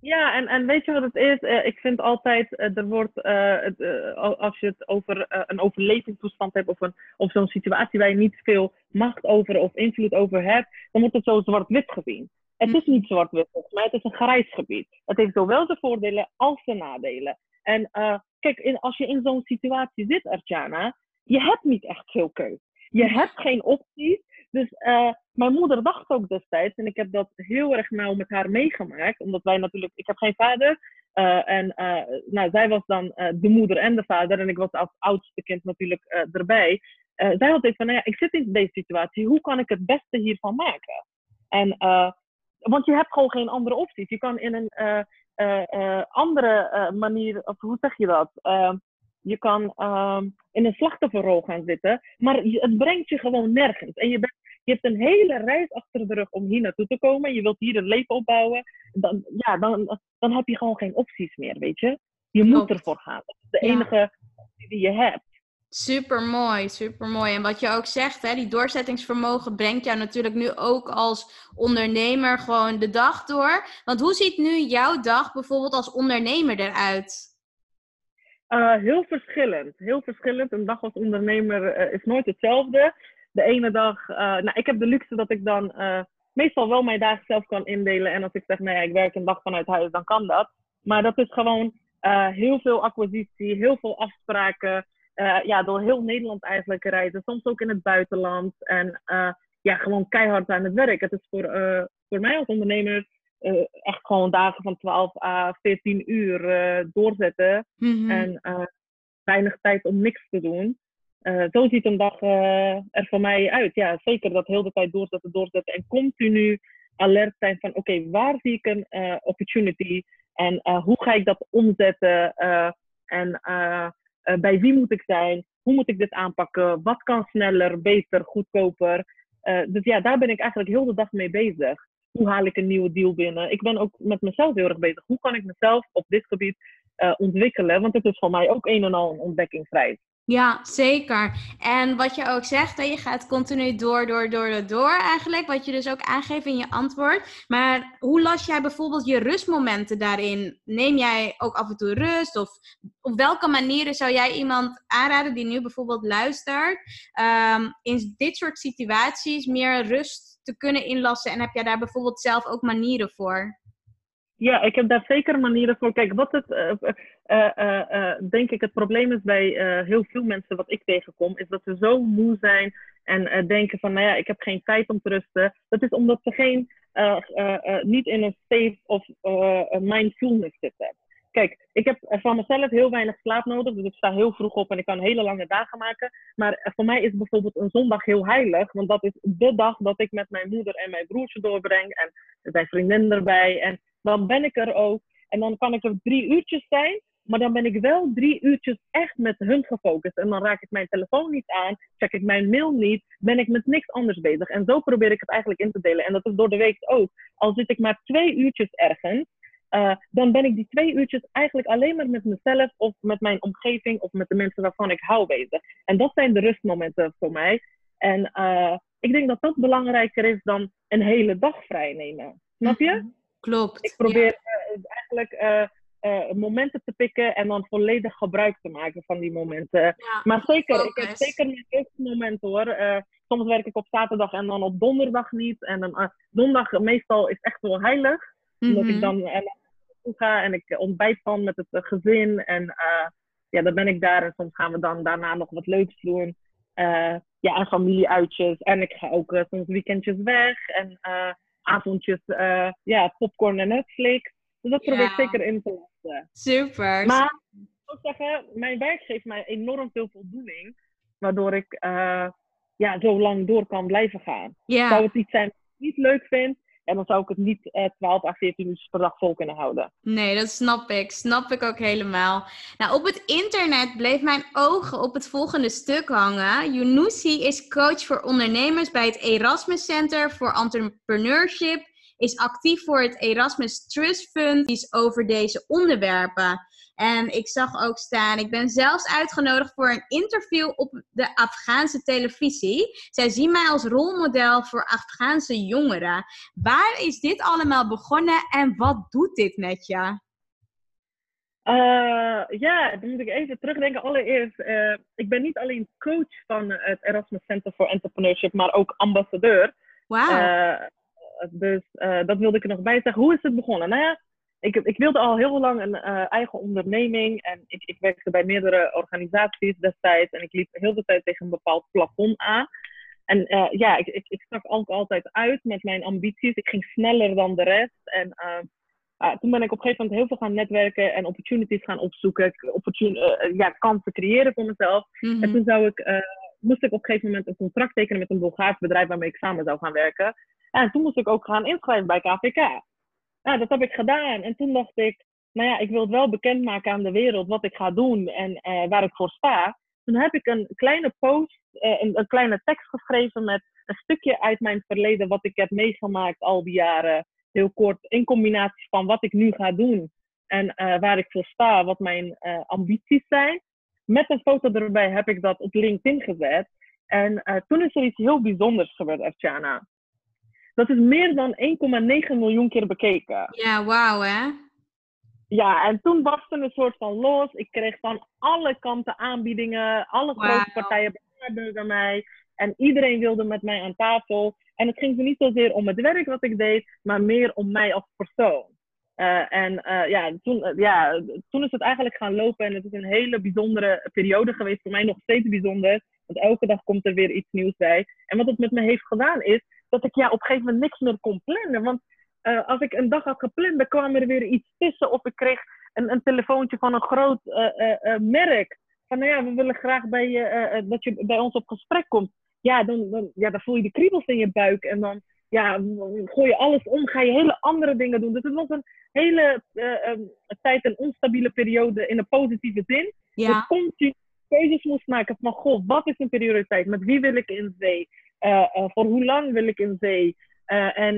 Ja, en, en weet je wat het is? Uh, ik vind altijd, uh, er wordt, uh, als je het over een overlevingstoestand hebt of, een, of zo'n situatie waar je niet veel macht over of invloed over hebt, dan wordt het zo zwart-wit gezien. Het is niet zwart-wit volgens mij, het is een grijs gebied. Het heeft zowel de voordelen als de nadelen. En kijk, in, als je in zo'n situatie zit, Artjana, je hebt niet echt veel keus. Je hebt geen opties. Dus uh, mijn moeder dacht ook destijds, en ik heb dat heel erg nauw met haar meegemaakt, omdat wij natuurlijk, ik heb geen vader. Uh, en uh, nou, zij was dan de moeder en de vader, en ik was als oudste kind natuurlijk erbij. zij had even van, nou ja, ik zit in deze situatie, hoe kan ik het beste hiervan maken? En, want je hebt gewoon geen andere opties. Je kan in een andere manier, of hoe zeg je dat? Je kan um, in een slachtofferrol gaan zitten, maar het brengt je gewoon nergens. En je, bent, je hebt een hele reis achter de rug om hier naartoe te komen. Je wilt hier een leven opbouwen. Dan, ja, dan, dan heb je gewoon geen opties meer, weet je. Je moet ervoor gaan. Dat is de enige optie die je hebt. Super mooi, super mooi. En wat je ook zegt, hè, die doorzettingsvermogen brengt jou natuurlijk nu ook als ondernemer gewoon de dag door. Want hoe ziet nu jouw dag bijvoorbeeld als ondernemer eruit? Uh, heel verschillend. Heel verschillend. Een dag als ondernemer uh, is nooit hetzelfde. De ene dag, uh, nou, ik heb de luxe dat ik dan meestal wel mijn dagen zelf kan indelen. En als ik zeg, nou ja, ik werk een dag vanuit huis, dan kan dat. Maar dat is gewoon heel veel acquisitie, heel veel afspraken. Ja, door heel Nederland eigenlijk reizen. Soms ook in het buitenland. En ja, gewoon keihard aan het werk. Het is voor, voor mij als ondernemer echt gewoon dagen van 12 à 14 uur doorzetten. Mm-hmm. En weinig tijd om niks te doen. zo ziet een dag er voor mij uit. Ja, zeker dat heel de tijd doorzetten, doorzetten. En continu alert zijn van oké, waar zie ik een opportunity? En hoe ga ik dat omzetten? en bij wie moet ik zijn? Hoe moet ik dit aanpakken? Wat kan sneller, beter, goedkoper? dus ja, daar ben ik eigenlijk heel de dag mee bezig hoe haal ik een nieuwe deal binnen? Ik ben ook met mezelf heel erg bezig. Hoe kan ik mezelf op dit gebied uh, ontwikkelen? Want het is voor mij ook een en al een ontdekkingsreis. Ja, zeker. En wat je ook zegt, je gaat continu door, door, door, door eigenlijk. Wat je dus ook aangeeft in je antwoord. Maar hoe las jij bijvoorbeeld je rustmomenten daarin? Neem jij ook af en toe rust? Of op welke manieren zou jij iemand aanraden die nu bijvoorbeeld luistert, um, in dit soort situaties meer rust te kunnen inlassen? En heb jij daar bijvoorbeeld zelf ook manieren voor? Ja, ik heb daar zeker manieren voor. Kijk, wat het, uh, uh, uh, denk ik, het probleem is bij heel veel mensen wat ik tegenkom, is dat ze zo moe zijn en denken van, nou ja, ik heb geen tijd om te rusten. Dat is omdat ze geen, niet in een state of mindfulness zitten. Kijk, ik heb van mezelf heel weinig slaap nodig. Dus ik sta heel vroeg op en ik kan hele lange dagen maken. Maar voor mij is bijvoorbeeld een zondag heel heilig. Want dat is de dag dat ik met mijn moeder en mijn broertje doorbreng. En zijn vriendinnen erbij. En dan ben ik er ook. En dan kan ik er drie uurtjes zijn. Maar dan ben ik wel drie uurtjes echt met hun gefocust. En dan raak ik mijn telefoon niet aan, check ik mijn mail niet, ben ik met niks anders bezig. En zo probeer ik het eigenlijk in te delen. En dat is door de week ook. Al zit ik maar twee uurtjes ergens, uh, dan ben ik die twee uurtjes eigenlijk alleen maar met mezelf of met mijn omgeving of met de mensen waarvan ik hou bezig. En dat zijn de rustmomenten voor mij. En uh, ik denk dat dat belangrijker is dan een hele dag vrij nemen. Snap je? Mhm. Klopt. Ik probeer uh, eigenlijk momenten te pikken en dan volledig gebruik te maken van die momenten. Ja, maar zeker, ik heb zeker mijn rustmomenten hoor. soms werk ik op zaterdag en dan op donderdag niet. En dan, donderdag meestal is echt wel heilig. Omdat ik mhm. dan naartoe ga en ik ontbijt van met het eh, gezin. En ja, dan ben ik daar. En soms gaan we dan daarna nog wat leuks doen. Ja, en familieuitjes. En ik ga ook soms weekendjes weg. En avondjes, ja, popcorn en Netflix. Dus dat probeer ik zeker in te lassen. Super. Maar ik moet zeggen, mijn werk geeft mij enorm veel voldoening. Waardoor ik ja, zo lang door kan blijven gaan. Zou het iets zijn wat ik niet leuk vind, en dan zou ik het niet uh, 12 à 14 uur per dag vol kunnen houden. Nee, dat snap ik. Snap ik ook helemaal. Nou, op het internet bleef mijn ogen op het volgende stuk hangen. Yunusi is coach voor ondernemers bij het Erasmus Center voor Entrepreneurship is actief voor het Erasmus Trust Fund. Die is over deze onderwerpen. En ik zag ook staan, ik ben zelfs uitgenodigd voor een interview op de Afghaanse televisie. Zij zien mij als rolmodel voor Afghaanse jongeren. Waar is dit allemaal begonnen en wat doet dit met je? Uh, ja, dan moet ik even terugdenken. Allereerst, uh, ik ben niet alleen coach van het Erasmus Center for Entrepreneurship, maar ook ambassadeur. Wauw. Uh, dus dat wilde ik er nog bij zeggen. Hoe is het begonnen? Nou ja, ik, ik wilde al heel lang een eigen onderneming en ik, ik werkte bij meerdere organisaties destijds en ik liep heel de tijd tegen een bepaald plafond aan. En ja, ik, ik, ik stak ook altijd uit met mijn ambities. Ik ging sneller dan de rest en uh, toen ben ik op een gegeven moment heel veel gaan netwerken en opportunities gaan opzoeken. Opportun uh, ja, kansen creëren voor mezelf. Mhm. En toen zou ik, uh, moest ik op een gegeven moment een contract tekenen met een Bulgaars bedrijf waarmee ik samen zou gaan werken. En toen moest ik ook gaan inschrijven bij KVK. Ja, dat heb ik gedaan. En toen dacht ik, nou ja, ik wil het wel bekendmaken aan de wereld wat ik ga doen en waar ik voor sta. Toen heb ik een kleine post, een, een kleine tekst geschreven met een stukje uit mijn verleden wat ik heb meegemaakt al die jaren heel kort, in combinatie van wat ik nu ga doen en uh, waar ik voor sta, wat mijn ambities zijn. Met een foto erbij heb ik dat op LinkedIn gezet. En toen is er iets heel bijzonders gebeurd, Archana. Dat is meer dan 1,9 miljoen keer bekeken. Ja, wauw hè? Ja, en toen barstte een soort van los. Ik kreeg van alle kanten aanbiedingen. Alle Wow. grote partijen benaderden mij. En iedereen wilde met mij aan tafel. En het ging niet zozeer om het werk wat ik deed, maar meer om mij als persoon. Uh, en uh, ja, toen, uh, ja, toen is het eigenlijk gaan lopen en het is een hele bijzondere periode geweest. Voor mij nog steeds bijzonder, want elke dag komt er weer iets nieuws bij. En wat het met me heeft gedaan is dat ik ja, op een gegeven moment niks meer kon plannen. Want uh, als ik een dag had gepland, dan kwam er weer iets tussen. Of ik kreeg een, een telefoontje van een groot uh, merk. Van nou ja, we willen graag bij je, dat je bij ons op gesprek komt. Ja dan, dan, ja, dan voel je de kriebels in je buik. En dan ja, gooi je alles om, ga je hele andere dingen doen. Dus het was een hele um, tijd een onstabiele periode in een positieve zin. Ja. Dus continu keuzes moest maken van, goh, wat is een prioriteit? Met wie wil ik in zee? Uh, uh, voor hoe lang wil ik in zee? Uh, en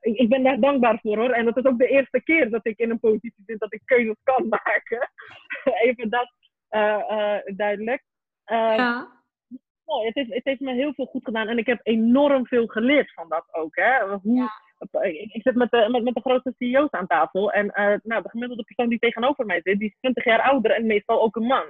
ik, ik, ben daar dankbaar voor hoor. En dat is ook de eerste keer dat ik in een positie zit dat ik keuzes kan maken. Even dat duidelijk. ja. Oh, het, heeft, het heeft me heel veel goed gedaan. En ik heb enorm veel geleerd van dat ook. Hè? Hoe, ja. Ik zit met de, met, met de grootste CEO's aan tafel. En nou, de gemiddelde persoon die tegenover mij zit, die is 20 jaar ouder en meestal ook een man.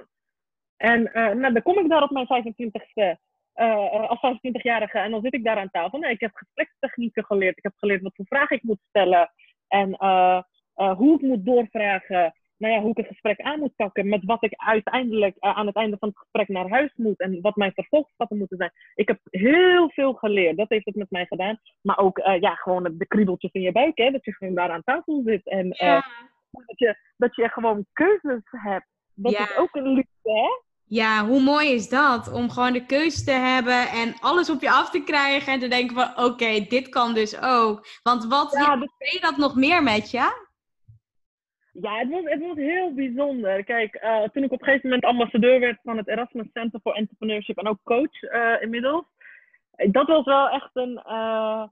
En nou, dan kom ik daar op mijn 25ste uh, als 25-jarige en dan zit ik daar aan tafel. Nee, ik heb gesprekstechnieken geleerd. Ik heb geleerd wat voor vragen ik moet stellen. En uh, uh, hoe ik moet doorvragen. Nou ja, hoe ik een gesprek aan moet pakken. Met wat ik uiteindelijk aan het einde van het gesprek naar huis moet. En wat mijn vervolgstappen moeten zijn. Ik heb heel veel geleerd. Dat heeft het met mij gedaan. Maar ook ja, gewoon de kriebeltjes in je buik. Hè? Dat je gewoon daar aan tafel zit. En ja. dat, je, dat je gewoon keuzes hebt. Dat ja. is ook een luxe, hè? Ja, hoe mooi is dat? Om gewoon de keuze te hebben en alles op je af te krijgen en te denken van oké, okay, dit kan dus ook. Want wat ja, dus... deed dat nog meer met je? Ja, het was, het was heel bijzonder. Kijk, uh, toen ik op een gegeven moment ambassadeur werd van het Erasmus Center for Entrepreneurship en ook coach uh, inmiddels. Dat was wel echt een, uh,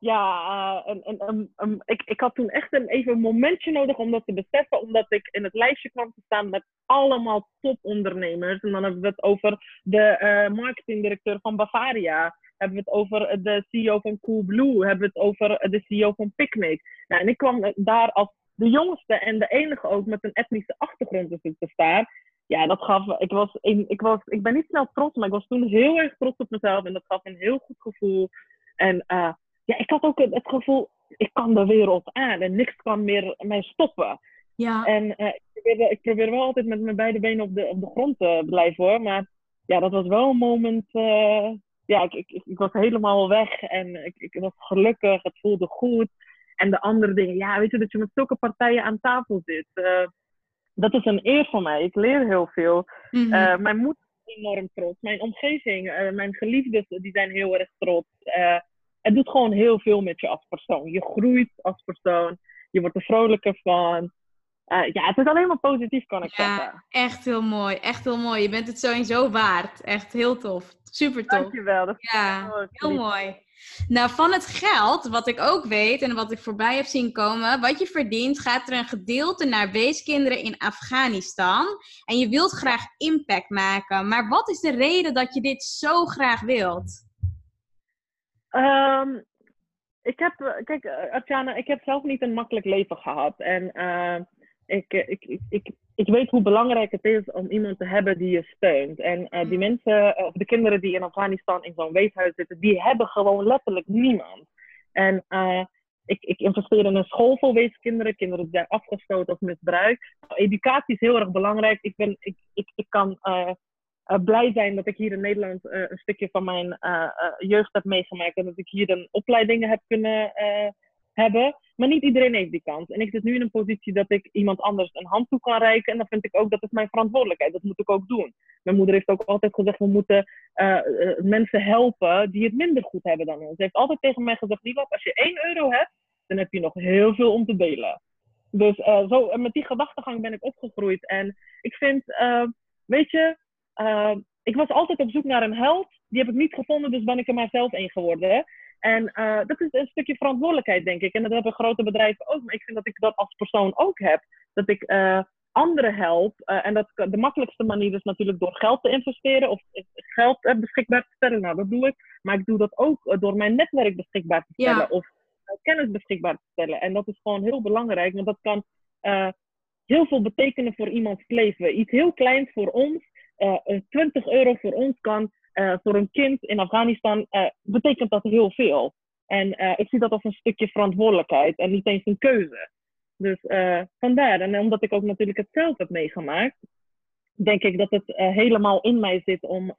ja, een, een, een, een, ik, ik had toen echt een, even een momentje nodig om dat te beseffen. Omdat ik in het lijstje kwam te staan met allemaal topondernemers. En dan hebben we het over de uh, marketingdirecteur van Bavaria. Hebben we het over de CEO van Coolblue. Hebben we het over de CEO van Picnic. Nou, en ik kwam daar als de jongste en de enige ook met een etnische achtergrond te staan. Ja, dat gaf, ik was, ik was, ik ben niet snel trots, maar ik was toen heel erg trots op mezelf. En dat gaf een heel goed gevoel. En uh, ja, ik had ook het gevoel, ik kan de wereld aan en niks kan meer mij stoppen. Ja. En uh, ik, probeer, ik, probeer, wel altijd met mijn beide benen op de, op de grond te blijven hoor. Maar ja, dat was wel een moment. Uh, ja, ik, ik, ik, was helemaal weg en ik, ik was gelukkig, het voelde goed. En de andere dingen, ja, weet je, dat je met zulke partijen aan tafel zit. Uh, dat is een eer voor mij. Ik leer heel veel. Mm -hmm. mijn moeder is enorm trots. Mijn omgeving, mijn geliefden, die zijn heel erg trots het doet gewoon heel veel met je als persoon. Je groeit als persoon. Je wordt er vrolijker van. uh, ja, het is alleen maar positief, kan ik ja, zeggen. Echt heel mooi. Echt heel mooi. Je bent het sowieso waard. Echt heel tof. Super tof. Dankjewel. Dat ja, heel mooi. Nou, van het geld, wat ik ook weet en wat ik voorbij heb zien komen, wat je verdient, gaat er een gedeelte naar weeskinderen in Afghanistan. En je wilt graag impact maken. Maar wat is de reden dat je dit zo graag wilt? Um, ik heb, kijk, Atjana, ik heb zelf niet een makkelijk leven gehad. En uh, ik, ik, ik, ik, ik weet hoe belangrijk het is om iemand te hebben die je steunt. En uh, die mensen, of de kinderen die in Afghanistan in zo'n weeshuis zitten, die hebben gewoon letterlijk niemand. En uh, ik, ik investeer in een school voor weeskinderen, kinderen die zijn afgestoten of misbruikt. Educatie is heel erg belangrijk. Ik, ben, ik, ik, ik kan uh, blij zijn dat ik hier in Nederland een stukje van mijn jeugd heb meegemaakt. En dat ik hier een opleidingen heb kunnen hebben. Maar niet iedereen heeft die kans. En ik zit nu in een positie dat ik iemand anders een hand toe kan reiken. En dan vind ik ook dat is mijn verantwoordelijkheid. Dat moet ik ook doen. Mijn moeder heeft ook altijd gezegd: we moeten mensen helpen die het minder goed hebben dan ons. Ze heeft altijd tegen mij gezegd: Lieve, als je 1 euro hebt, dan heb je nog heel veel om te delen. Dus zo, met die gedachtegang ben ik opgegroeid. En ik vind, weet je, ik was altijd op zoek naar een held. Die heb ik niet gevonden, dus ben ik er maar zelf een geworden. En uh, dat is een stukje verantwoordelijkheid, denk ik. En dat hebben grote bedrijven ook. Maar ik vind dat ik dat als persoon ook heb. Dat ik uh, anderen help. Uh, en dat de makkelijkste manier is natuurlijk door geld te investeren of geld beschikbaar te stellen. Nou, dat doe ik. Maar ik doe dat ook door mijn netwerk beschikbaar te stellen. Ja. Of kennis beschikbaar te stellen. En dat is gewoon heel belangrijk. Want dat kan heel veel betekenen voor iemands leven. Iets heel kleins voor ons. 20 euro voor ons kan uh, voor een kind in Afghanistan betekent dat heel veel. En ik zie dat als een stukje verantwoordelijkheid en niet eens een keuze. Dus vandaar. En omdat ik ook natuurlijk het zelf heb meegemaakt, denk ik dat het helemaal in mij zit om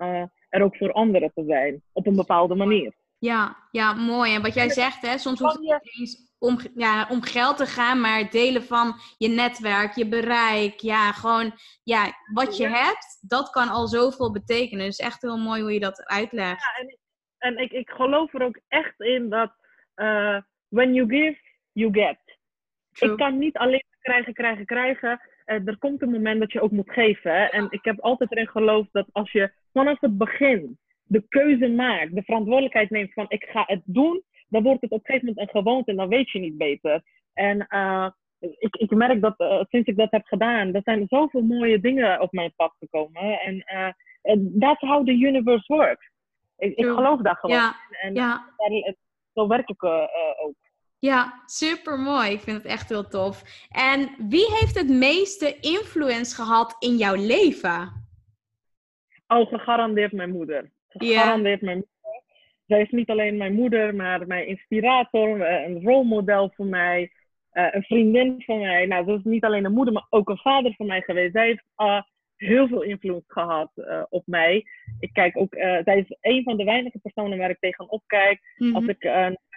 er ook voor anderen te zijn. Op een bepaalde manier. Ja, ja, mooi. En wat jij zegt, hè, soms hoeft het niet eens om, ja, om geld te gaan, maar het delen van je netwerk, je bereik, ja, gewoon ja, wat je hebt, dat kan al zoveel betekenen. Dus echt heel mooi hoe je dat uitlegt. Ja, en, en ik, ik geloof er ook echt in dat uh, when you give, you get. Ik kan niet alleen krijgen, krijgen, krijgen. Uh, er komt een moment dat je ook moet geven. Hè? En ik heb altijd erin geloofd dat als je vanaf het begin de keuze maakt, de verantwoordelijkheid neemt van ik ga het doen, dan wordt het op een gegeven moment een gewoonte en dan weet je niet beter. En uh, ik, ik merk dat uh, sinds ik dat heb gedaan, er zijn zoveel mooie dingen op mijn pad gekomen. En uh, that's how the universe works. Ik, ik geloof daar gewoon ja. En ja. Daar, zo werk ik ook. Ja, super mooi. Ik vind het echt heel tof. En wie heeft het meeste influence gehad in jouw leven? Oh, gegarandeerd mijn moeder. Gegarandeerd mijn moeder zij is niet alleen mijn moeder, maar mijn inspirator, eh, een rolmodel voor mij, uh, een vriendin van mij. Nou, dat is niet alleen een moeder, maar ook een vader van mij geweest. Zij heeft uh, heel veel invloed gehad uh, op mij. Ik kijk ook, zij is een van de weinige personen waar ik tegenop kijk. Mm -hmm. Als ik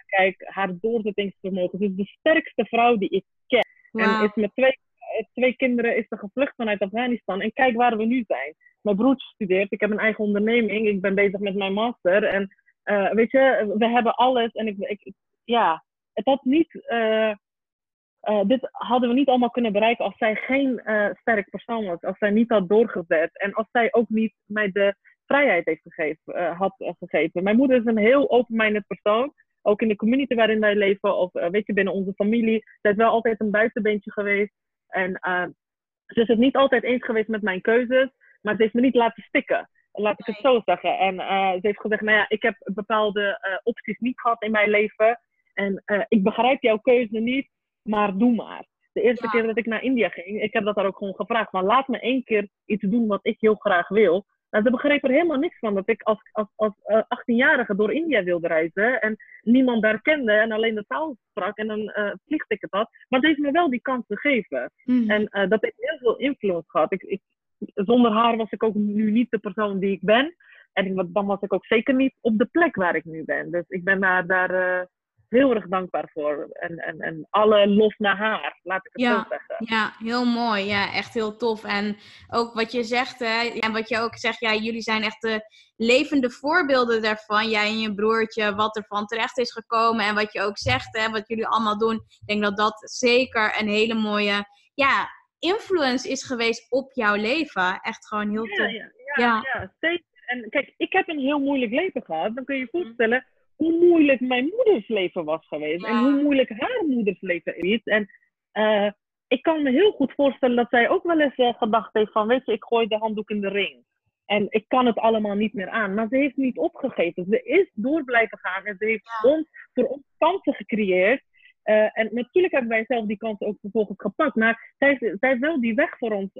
kijk, haar doorzettingsvermogen. Ze is de sterkste vrouw die ik ken. Wow. En is met twee, twee kinderen is ze gevlucht vanuit Afghanistan. En kijk waar we nu zijn. Mijn broertje studeert, ik heb een eigen onderneming, ik ben bezig met mijn master. En uh, weet je, we hebben alles. En ik, ik ja, het had niet, uh, uh, dit hadden we niet allemaal kunnen bereiken als zij geen sterk persoon was. Als zij niet had doorgezet. En als zij ook niet mij de vrijheid heeft gegeven, had gegeven. Mijn moeder is een heel open-minded persoon. Ook in de community waarin wij leven, of weet je, binnen onze familie. Zij is wel altijd een buitenbeentje geweest. En ze is het niet altijd eens geweest met mijn keuzes. Maar ze heeft me niet laten stikken. Laat ik het zo zeggen. En uh, ze heeft gezegd, nou ja, ik heb bepaalde uh, opties niet gehad in mijn leven. En uh, ik begrijp jouw keuze niet, maar doe maar. De eerste ja. keer dat ik naar India ging, ik heb dat daar ook gewoon gevraagd. Maar laat me één keer iets doen wat ik heel graag wil. Nou, ze begrepen er helemaal niks van dat ik als, als, als 18-jarige door India wilde reizen. En niemand daar kende en alleen de taal sprak en een vliegticket had. Maar ze heeft me wel die kans gegeven. Mm. En dat heeft heel veel invloed gehad. Ik, ik, zonder haar was ik ook nu niet de persoon die ik ben. En dan was ik ook zeker niet op de plek waar ik nu ben. Dus ik ben daar, daar uh, heel erg dankbaar voor. En, en, en alle lof naar haar, laat ik het ja, zo zeggen. Ja, heel mooi. Ja, echt heel tof. En ook wat je zegt, hè, en wat je ook zegt, ja, jullie zijn echt de levende voorbeelden daarvan. Jij en je broertje, wat er van terecht is gekomen. En wat je ook zegt, hè, wat jullie allemaal doen. Ik denk dat dat zeker een hele mooie ja, influence is geweest op jouw leven. Echt gewoon heel ja, tof. Ja, ja, ja. zeker. En kijk, ik heb een heel moeilijk leven gehad. Dan kun je je voorstellen hoe moeilijk mijn moeders leven was geweest. En hoe moeilijk haar moeders leven is. En uh, ik kan me heel goed voorstellen dat zij ook wel eens uh, gedacht heeft van, weet je, ik gooi de handdoek in de ring. En ik kan het allemaal niet meer aan. Maar ze heeft niet opgegeven. Ze is door blijven gaan. En ze heeft ons, voor ons kansen gecreëerd. Uh, en natuurlijk hebben wij zelf die kansen ook vervolgens gepakt. Maar zij, zij heeft wel die weg voor ons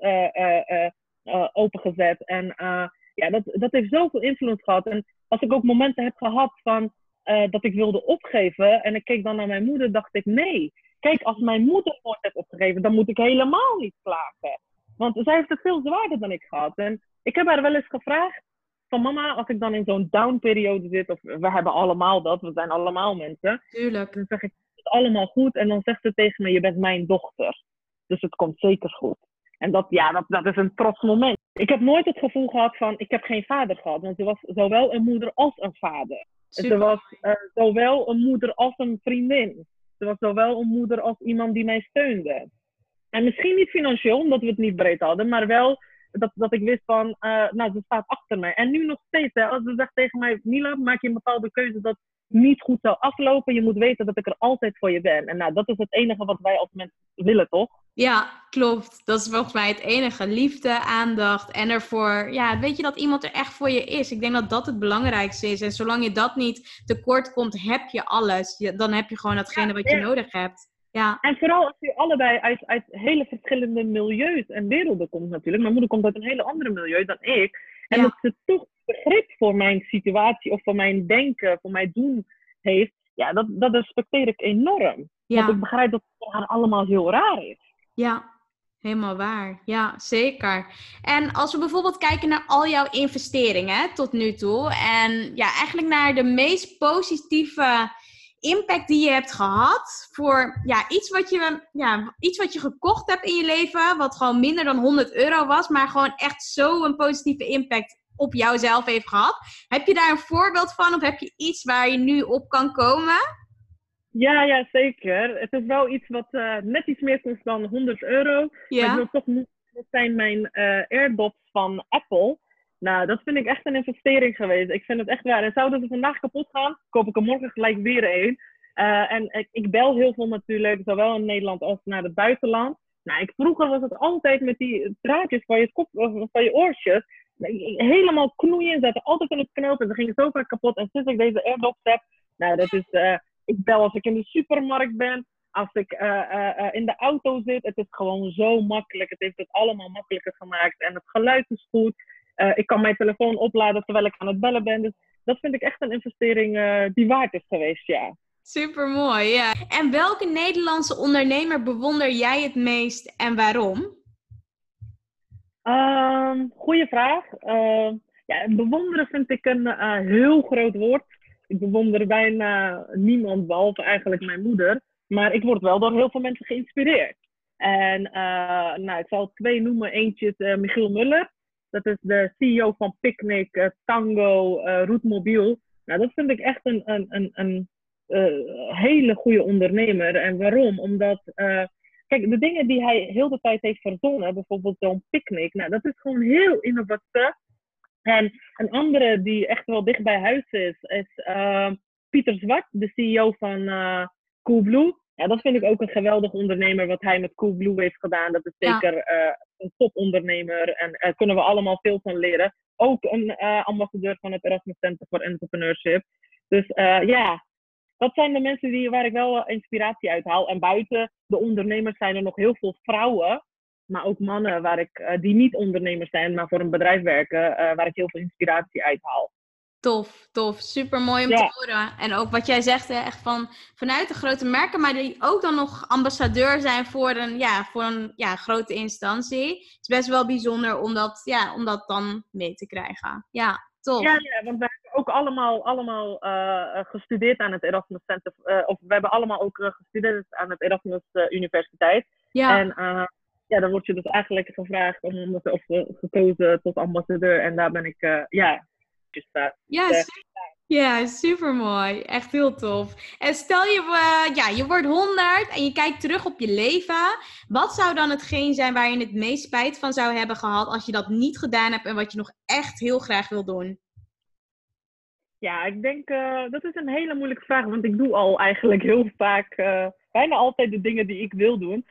opengezet. En ja, dat, dat heeft zoveel invloed gehad. En als ik ook momenten heb gehad van dat ik wilde opgeven. En ik keek dan naar mijn moeder, dacht ik nee. Kijk, als mijn moeder nooit heeft opgegeven, dan moet ik helemaal niet klagen. Want zij heeft het veel zwaarder dan ik gehad. En ik heb haar wel eens gevraagd van mama, als ik dan in zo'n down-periode zit, of we hebben allemaal dat, we zijn allemaal mensen. Tuurlijk. Dan zeg ik, het allemaal goed. En dan zegt ze tegen me, je bent mijn dochter. Dus het komt zeker goed. En dat, ja, dat, dat is een trots moment. Ik heb nooit het gevoel gehad van, ik heb geen vader gehad. Want ze was zowel een moeder als een vader. Super. Ze was uh, zowel een moeder als een vriendin. Ze was zowel een moeder als iemand die mij steunde. En misschien niet financieel, omdat we het niet breed hadden, maar wel dat, dat ik wist van, uh, nou, ze staat achter mij. En nu nog steeds, hè, als ze zegt tegen mij, Mila, maak je een bepaalde keuze dat niet goed zou aflopen. Je moet weten dat ik er altijd voor je ben. En nou, dat is het enige wat wij als mensen willen, toch? Ja, klopt. Dat is volgens mij het enige. Liefde, aandacht en ervoor. Ja, weet je dat iemand er echt voor je is? Ik denk dat dat het belangrijkste is. En zolang je dat niet tekort komt, heb je alles. dan heb je gewoon datgene wat je nodig hebt. Ja. En vooral als je allebei uit, uit hele verschillende milieus en werelden komt natuurlijk. Mijn moeder komt uit een hele andere milieu dan ik. En dat ze toch begrip voor mijn situatie of voor mijn denken, voor mijn doen heeft. Ja, dat, dat respecteer ik enorm. Want ik begrijp dat het voor haar allemaal heel raar is. Ja, helemaal waar. Ja, zeker. En als we bijvoorbeeld kijken naar al jouw investeringen tot nu toe. En ja, eigenlijk naar de meest positieve impact die je hebt gehad voor ja, iets, wat je, ja, iets wat je gekocht hebt in je leven, wat gewoon minder dan 100 euro was, maar gewoon echt zo een positieve impact op jouzelf heeft gehad. Heb je daar een voorbeeld van of heb je iets waar je nu op kan komen? Ja, ja, zeker. Het is wel iets wat uh, net iets meer kost dan 100 euro. Ja. Maar ik wil toch niet, dat zijn mijn uh, AirDots van Apple. Nou, dat vind ik echt een investering geweest. Ik vind het echt waar. En zouden ze vandaag kapot gaan, koop ik er morgen gelijk weer een. Uh, en ik, ik, bel heel veel natuurlijk, zowel in Nederland als naar het buitenland. Nou, ik, vroeger was het altijd met die draadjes van je, kop, van je oortjes. Helemaal knoeien, zaten altijd in het knoop en ze gingen zo vaak kapot. En sinds ik deze AirDots heb, nou, dat is, uh, ik bel als ik in de supermarkt ben, als ik uh, in de auto zit. Het is gewoon zo makkelijk. Het heeft het allemaal makkelijker gemaakt. En het geluid is goed. ik kan mijn telefoon opladen terwijl ik aan het bellen ben. Dus dat vind ik echt een investering die waard is geweest, ja. Super mooi, ja. En welke Nederlandse ondernemer bewonder jij het meest en waarom? Um, goeie vraag. Uh, ja, bewonderen vind ik een uh, heel groot woord. Ik bewonder bijna niemand, behalve eigenlijk mijn moeder. Maar ik word wel door heel veel mensen geïnspireerd. En uh, nou, ik zal twee noemen. Eentje is uh, Michiel Muller. Dat is de CEO van Picnic, Tango, Roetmobiel. Nou, dat vind ik echt een, een, een, een hele goede ondernemer. En waarom? Omdat Kijk, de dingen die hij heel de tijd heeft verzonnen, bijvoorbeeld zo'n picknick, nou, dat is gewoon heel innovatief. En een andere die echt wel dicht bij huis is, is uh, Pieter Zwart, de CEO van uh, Coolblue. Ja, dat vind ik ook een geweldig ondernemer wat hij met Coolblue heeft gedaan. Dat is zeker ja. uh, een topondernemer en daar kunnen we allemaal veel van leren. Ook een ambassadeur van het Erasmus Center for Entrepreneurship. Dus ja, dat zijn de mensen die, waar ik wel inspiratie uit haal. En buiten de ondernemers zijn er nog heel veel vrouwen, maar ook mannen waar ik, uh, die niet ondernemers zijn, maar voor een bedrijf werken, uh, waar ik heel veel inspiratie uit haal. Tof, tof. Super mooi om ja. te horen. En ook wat jij zegt, echt van, vanuit de grote merken, maar die ook dan nog ambassadeur zijn voor een, ja, voor een ja, grote instantie. Het is best wel bijzonder om dat, ja, om dat dan mee te krijgen. Ja, tof. Ja, ja want we hebben ook allemaal, allemaal uh, gestudeerd aan het Erasmus Center. Uh, of we hebben allemaal ook gestudeerd aan het Erasmus Universiteit. Ja. En ja, dan word je dus eigenlijk gevraagd om, of gekozen tot ambassadeur. En daar ben ik, ja, dus, ja, Ja, super mooi. Echt heel tof. En stel je, uh, ja, je wordt 100 en je kijkt terug op je leven. Wat zou dan hetgeen zijn waar je het meest spijt van zou hebben gehad als je dat niet gedaan hebt en wat je nog echt heel graag wil doen? Ja, ik denk uh, dat is een hele moeilijke vraag, want ik doe al eigenlijk heel vaak, uh, bijna altijd de dingen die ik wil doen.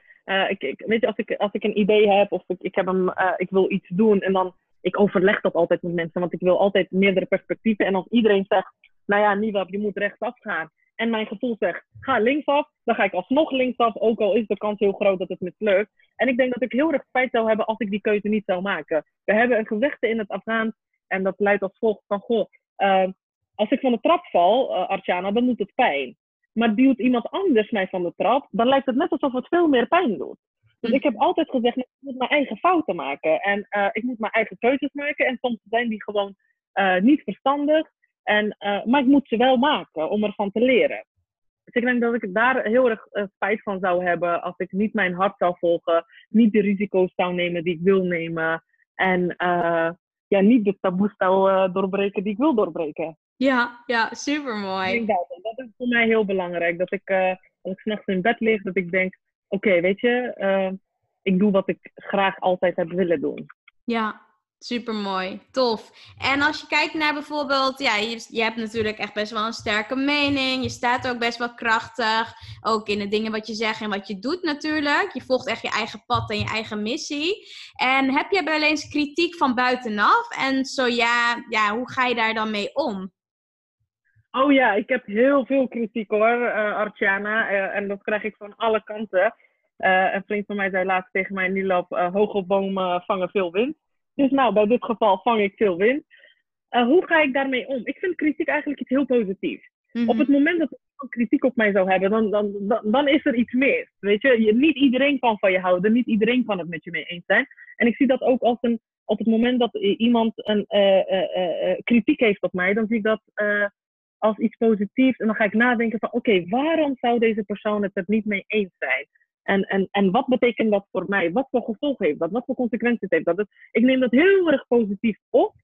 ik, ik, weet je, als ik, als ik een idee heb of ik, ik, heb een, ik wil iets doen en dan ik overleg dat altijd met mensen, want ik wil altijd meerdere perspectieven. En als iedereen zegt, nou ja, Niwab, je moet rechtsaf gaan. En mijn gevoel zegt, ga linksaf, dan ga ik alsnog linksaf, ook al is de kans heel groot dat het mislukt. En ik denk dat ik heel erg spijt zou hebben als ik die keuze niet zou maken. We hebben een gezegde in het Afghaans, en dat luidt als volgt van, goh, uh, als ik van de trap val, uh, Artjana, dan doet het pijn. Maar duwt iemand anders mij van de trap, dan lijkt het net alsof het veel meer pijn doet. Dus ik heb altijd gezegd, ik moet mijn eigen fouten maken. En uh, ik moet mijn eigen keuzes maken. En soms zijn die gewoon uh, niet verstandig. En, uh, maar ik moet ze wel maken om ervan te leren. Dus ik denk dat ik daar heel erg spijt van zou hebben als ik niet mijn hart zou volgen, niet de risico's zou nemen die ik wil nemen en ja, niet de taboes zou doorbreken die ik wil doorbreken. Ja, ja, super mooi. Dat, dat is voor mij heel belangrijk. Dat ik, als ik s'nachts in bed lig, dat ik denk, oké, weet je, uh, ik doe wat ik graag altijd heb willen doen. Ja, super mooi. Tof. En als je kijkt naar bijvoorbeeld, ja, je, je hebt natuurlijk echt best wel een sterke mening. Je staat ook best wel krachtig. Ook in de dingen wat je zegt en wat je doet natuurlijk. Je volgt echt je eigen pad en je eigen missie. En heb je wel eens kritiek van buitenaf? En zo ja, ja, hoe ga je daar dan mee om? Oh ja, ik heb heel veel kritiek hoor, uh, Artjana. Uh, en dat krijg ik van alle kanten. Uh, een vriend van mij zei laatst tegen mij, Nilop, uh, hoge bomen vangen veel wind. Dus nou, bij dit geval vang ik veel wind. Hoe ga ik daarmee om? Ik vind kritiek eigenlijk iets heel positiefs. Mm-hmm. Op het moment dat iemand kritiek op mij zou hebben, dan, dan, dan, dan, is er iets mis. Weet je? niet iedereen kan van je houden, niet iedereen kan het met je mee eens zijn. En ik zie dat ook als een, op het moment dat iemand een kritiek heeft op mij, dan zie ik dat als iets positiefs. En dan ga ik nadenken van, oké, waarom zou deze persoon het er niet mee eens zijn? En, en, en wat betekent dat voor mij? Wat voor gevolgen heeft dat? Wat voor consequenties heeft dat? Dus ik neem dat heel erg positief op.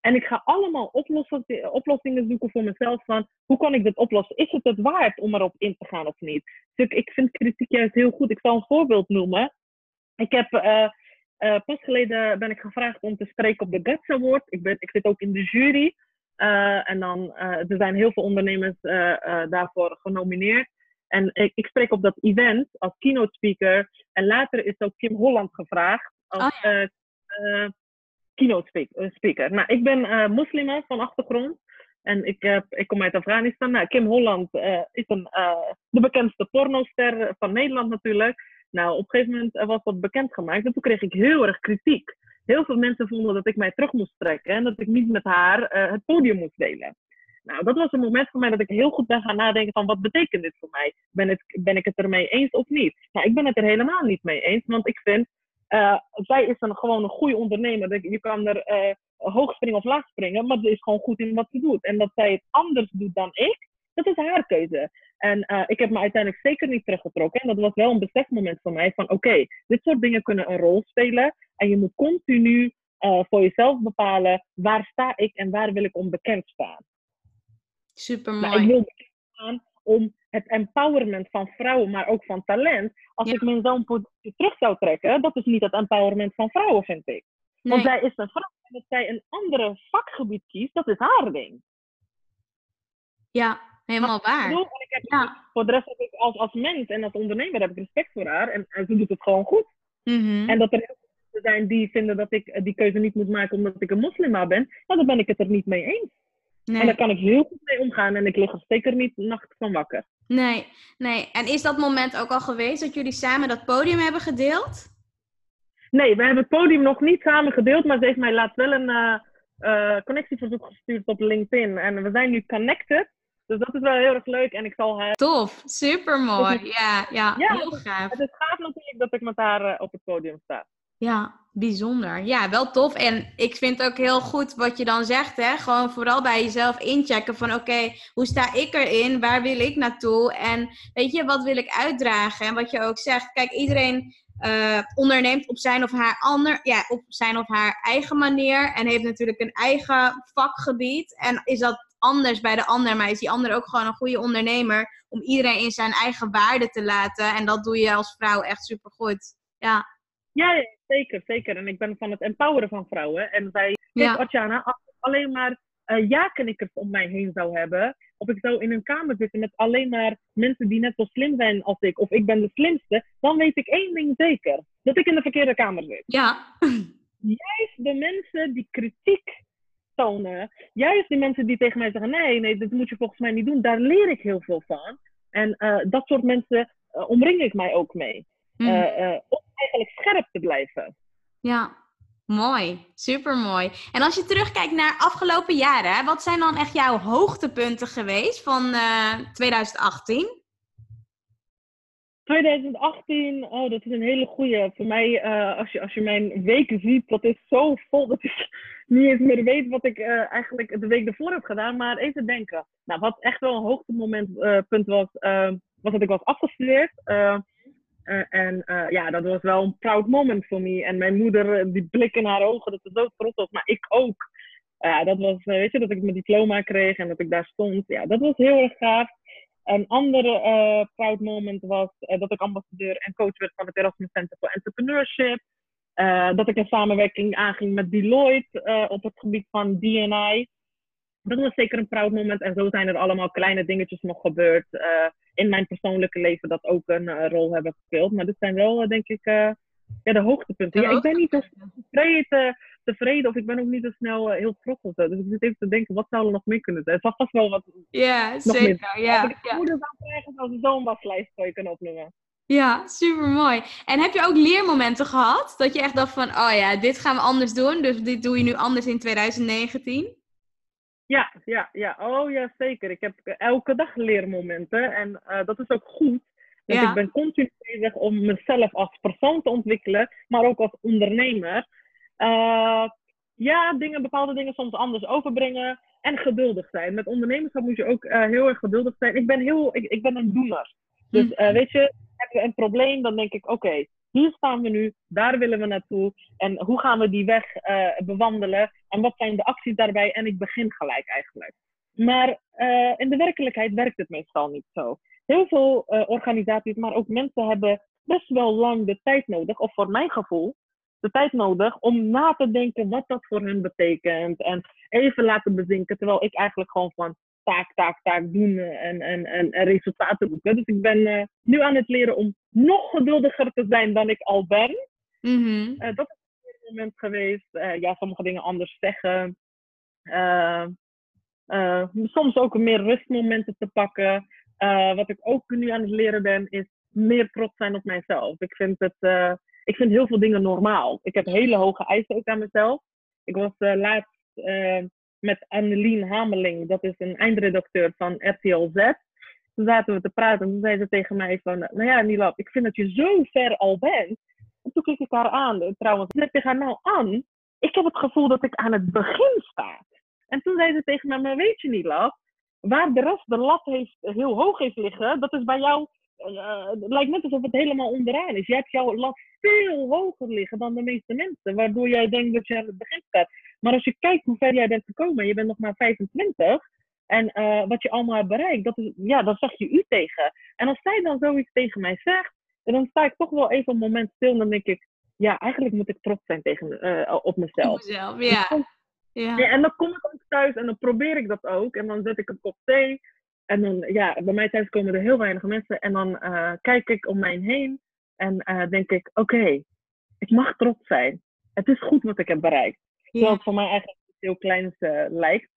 En ik ga allemaal oplossingen zoeken voor mezelf van hoe kan ik dit oplossen? Is het het waard om erop in te gaan of niet? Dus ik, ik vind kritiek juist heel goed. Ik zal een voorbeeld noemen. Ik heb uh, uh, pas geleden ben ik gevraagd om te spreken op de Guts Award. Ik, ben, ik zit ook in de jury. Uh, en dan, er zijn heel veel ondernemers daarvoor genomineerd. En ik, ik, spreek op dat event als keynote speaker. En later is ook Kim Holland gevraagd als oh, ja. keynote eh, speaker. Nou, ik ben moslima van achtergrond. En ik, heb, ik kom uit Afghanistan. Nou, Kim Holland is een, de bekendste pornoster van Nederland natuurlijk. Nou, op een gegeven moment was dat bekendgemaakt. En toen kreeg ik heel erg kritiek. Heel veel mensen vonden dat ik mij terug moest trekken. En dat ik niet met haar het podium moest delen. Nou, dat was een moment voor mij dat ik heel goed ben gaan nadenken van wat betekent dit voor mij? Ben, het, ben ik het ermee eens of niet? Nou, ik ben het er helemaal niet mee eens, want ik vind, uh, zij is een, gewoon een goede ondernemer. Je kan er uh, hoog springen of laag springen, maar ze is gewoon goed in wat ze doet. En dat zij het anders doet dan ik, dat is haar keuze. En uh, ik heb me uiteindelijk zeker niet teruggetrokken. En dat was wel een besefmoment voor mij van oké, okay, dit soort dingen kunnen een rol spelen. En je moet continu voor jezelf bepalen waar sta ik en waar wil ik onbekend staan. Super mooi. Nou, ik wil gaan om het empowerment van vrouwen, maar ook van talent. Als ik mijn zo'n positie terug zou trekken, dat is niet het empowerment van vrouwen, vind ik. Nee. Want zij is een vrouw en dat zij een andere vakgebied kiest, dat is haar ding. Ja, helemaal waar. Ik heb, ja. Voor de rest heb ik als, als mens en als ondernemer heb ik respect voor haar en, en ze doet het gewoon goed. Mm-hmm. En dat er heel veel mensen zijn die vinden dat ik die keuze niet moet maken omdat ik een moslima ben, nou, dan ben ik het er niet mee eens. Nee. En daar kan ik heel goed mee omgaan en ik lig er zeker niet nacht van wakker. Nee, nee. En is dat moment ook al geweest dat jullie samen dat podium hebben gedeeld? Nee, we hebben het podium nog niet samen gedeeld, maar ze heeft mij laatst wel een uh, uh, connectieverzoek gestuurd op LinkedIn. En we zijn nu connected. Dus dat is wel heel erg leuk en ik zal haar... Tof, super mooi. Ja, ja, ja, heel gaaf. Het is gaaf natuurlijk dat ik met haar uh, op het podium sta. Ja, bijzonder. Ja, wel tof. En ik vind ook heel goed wat je dan zegt, hè. Gewoon vooral bij jezelf inchecken van oké, hoe sta ik erin? Waar wil ik naartoe? En weet je, wat wil ik uitdragen? En wat je ook zegt, kijk, iedereen uh, onderneemt op zijn of haar ander, ja, op zijn of haar eigen manier. En heeft natuurlijk een eigen vakgebied. En is dat anders bij de ander, maar is die ander ook gewoon een goede ondernemer om iedereen in zijn eigen waarde te laten. En dat doe je als vrouw echt supergoed. Ja. Ja, zeker, zeker. En ik ben van het empoweren van vrouwen. En bij ja. Artjana, als ik alleen maar uh, ja-knikkers om mij heen zou hebben, of ik zou in een kamer zitten met alleen maar mensen die net zo slim zijn als ik, of ik ben de slimste, dan weet ik één ding zeker: dat ik in de verkeerde kamer zit. Ja. Juist de mensen die kritiek tonen, juist die mensen die tegen mij zeggen: nee, nee, dit moet je volgens mij niet doen, daar leer ik heel veel van. En uh, dat soort mensen uh, omring ik mij ook mee. Mm. om eigenlijk scherp te blijven. Ja, Mooi, super mooi. En als je terugkijkt naar afgelopen jaren, wat zijn dan echt jouw hoogtepunten geweest van uh, 2018? 2018, oh, dat is een hele goede. Voor mij, als, je, als je mijn weken ziet, dat is zo vol dat ik niet eens meer weet wat ik uh, eigenlijk de week ervoor heb gedaan. Maar even denken. Nou, wat echt wel een hoogtepunt uh, was, was dat ik was afgestudeerd. En ja, dat was wel een proud moment voor me. En mijn moeder, eh, die blik in haar ogen, dat ze zo was. Maar ik ook. Ja, dat was, weet je, dat ik mijn diploma kreeg en dat ik daar stond. Ja, dat was heel erg gaaf. Een andere proud moment was dat ik ambassadeur en coach werd van het Erasmus Center for Entrepreneurship. Dat ik een samenwerking aanging met Deloitte op het gebied van D&I. Dat was zeker een proud moment. En zo zijn er allemaal kleine dingetjes nog gebeurd in mijn persoonlijke leven dat ook een rol hebben gespeeld. Maar dit zijn wel, denk ik, ja, de hoogtepunten. Ja, ik ben niet zo tevreden, tevreden of ik ben ook niet zo snel heel trots of zo. Dus ik zit even te denken, wat zou er nog meer kunnen zijn? Het was vast wel wat. Ja, zeker. Ja, als ik het moeder zou krijgen, zou ze zo'n waslijst voor je kunnen opnoemen. Ja, super mooi. En heb je ook leermomenten gehad? Dat je echt dacht van, oh ja, dit gaan we anders doen. Dus dit doe je nu anders in 2019? Ja, ja, ja. Oh ja, zeker. Ik heb elke dag leermomenten en uh, dat is ook goed. Want ja. ik ben continu bezig om mezelf als persoon te ontwikkelen, maar ook als ondernemer. Uh, ja, dingen, bepaalde dingen soms anders overbrengen en geduldig zijn. Met ondernemerschap moet je ook uh, heel erg geduldig zijn. Ik ben, heel, ik, ik ben een doener. Dus hm. weet je, een probleem, dan denk ik, oké, hier staan we nu, daar willen we naartoe. En hoe gaan we die weg uh, bewandelen? En wat zijn de acties daarbij? En ik begin gelijk eigenlijk. Maar uh, in de werkelijkheid werkt het meestal niet zo. Heel veel uh, organisaties, maar ook mensen hebben best wel lang de tijd nodig, of voor mijn gevoel, de tijd nodig om na te denken wat dat voor hen betekent. En even laten bezinken, terwijl ik eigenlijk gewoon van taak, taak, taak doen en, en, en, en resultaten boeken. Dus ik ben uh, nu aan het leren om nog geduldiger te zijn dan ik al ben. Mm-hmm. Uh, dat is een moment geweest. Uh, ja, sommige dingen anders zeggen. soms ook meer rustmomenten te pakken. wat ik ook nu aan het leren ben, is meer trots zijn op mijzelf. Ik vind, het, ik vind heel veel dingen normaal. Ik heb hele hoge eisen ook aan mezelf. Ik was laatst met Annelien Hameling, dat is een eindredacteur van RTL Z. Toen zaten we te praten en toen zei ze tegen mij van, nou ja Nilab, ik vind dat je zo ver al bent. En toen keek ik haar aan, trouwens, toen zei ik haar, nou Ann, ik heb het gevoel dat ik aan het begin sta. En toen zei ze tegen mij, maar weet je Nilab, waar de rest de lat heeft, heel hoog heeft liggen, dat is bij jou uh, het lijkt net alsof het helemaal onderaan is. Je hebt jouw lat veel hoger liggen dan de meeste mensen, waardoor jij denkt dat je aan het begin staat. Maar als je kijkt hoe ver jij bent gekomen, je bent nog maar 25, en uh, wat je allemaal hebt bereikt, dat is, ja, dan zeg je u tegen. En als zij dan zoiets tegen mij zegt, dan sta ik toch wel even een moment stil en dan denk ik, ja, eigenlijk moet ik trots zijn tegen, uh, op mezelf. Op mezelf, ja. ja. ja. En dan kom ik ook thuis en dan probeer ik dat ook. En dan zet ik een kop thee en dan, ja, bij mij thuis komen er heel weinig mensen. En dan uh, kijk ik om mij heen en denk ik, oké, okay, ik mag trots zijn. Het is goed wat ik heb bereikt. Terwijl het voor mij eigenlijk iets heel kleins uh, lijkt.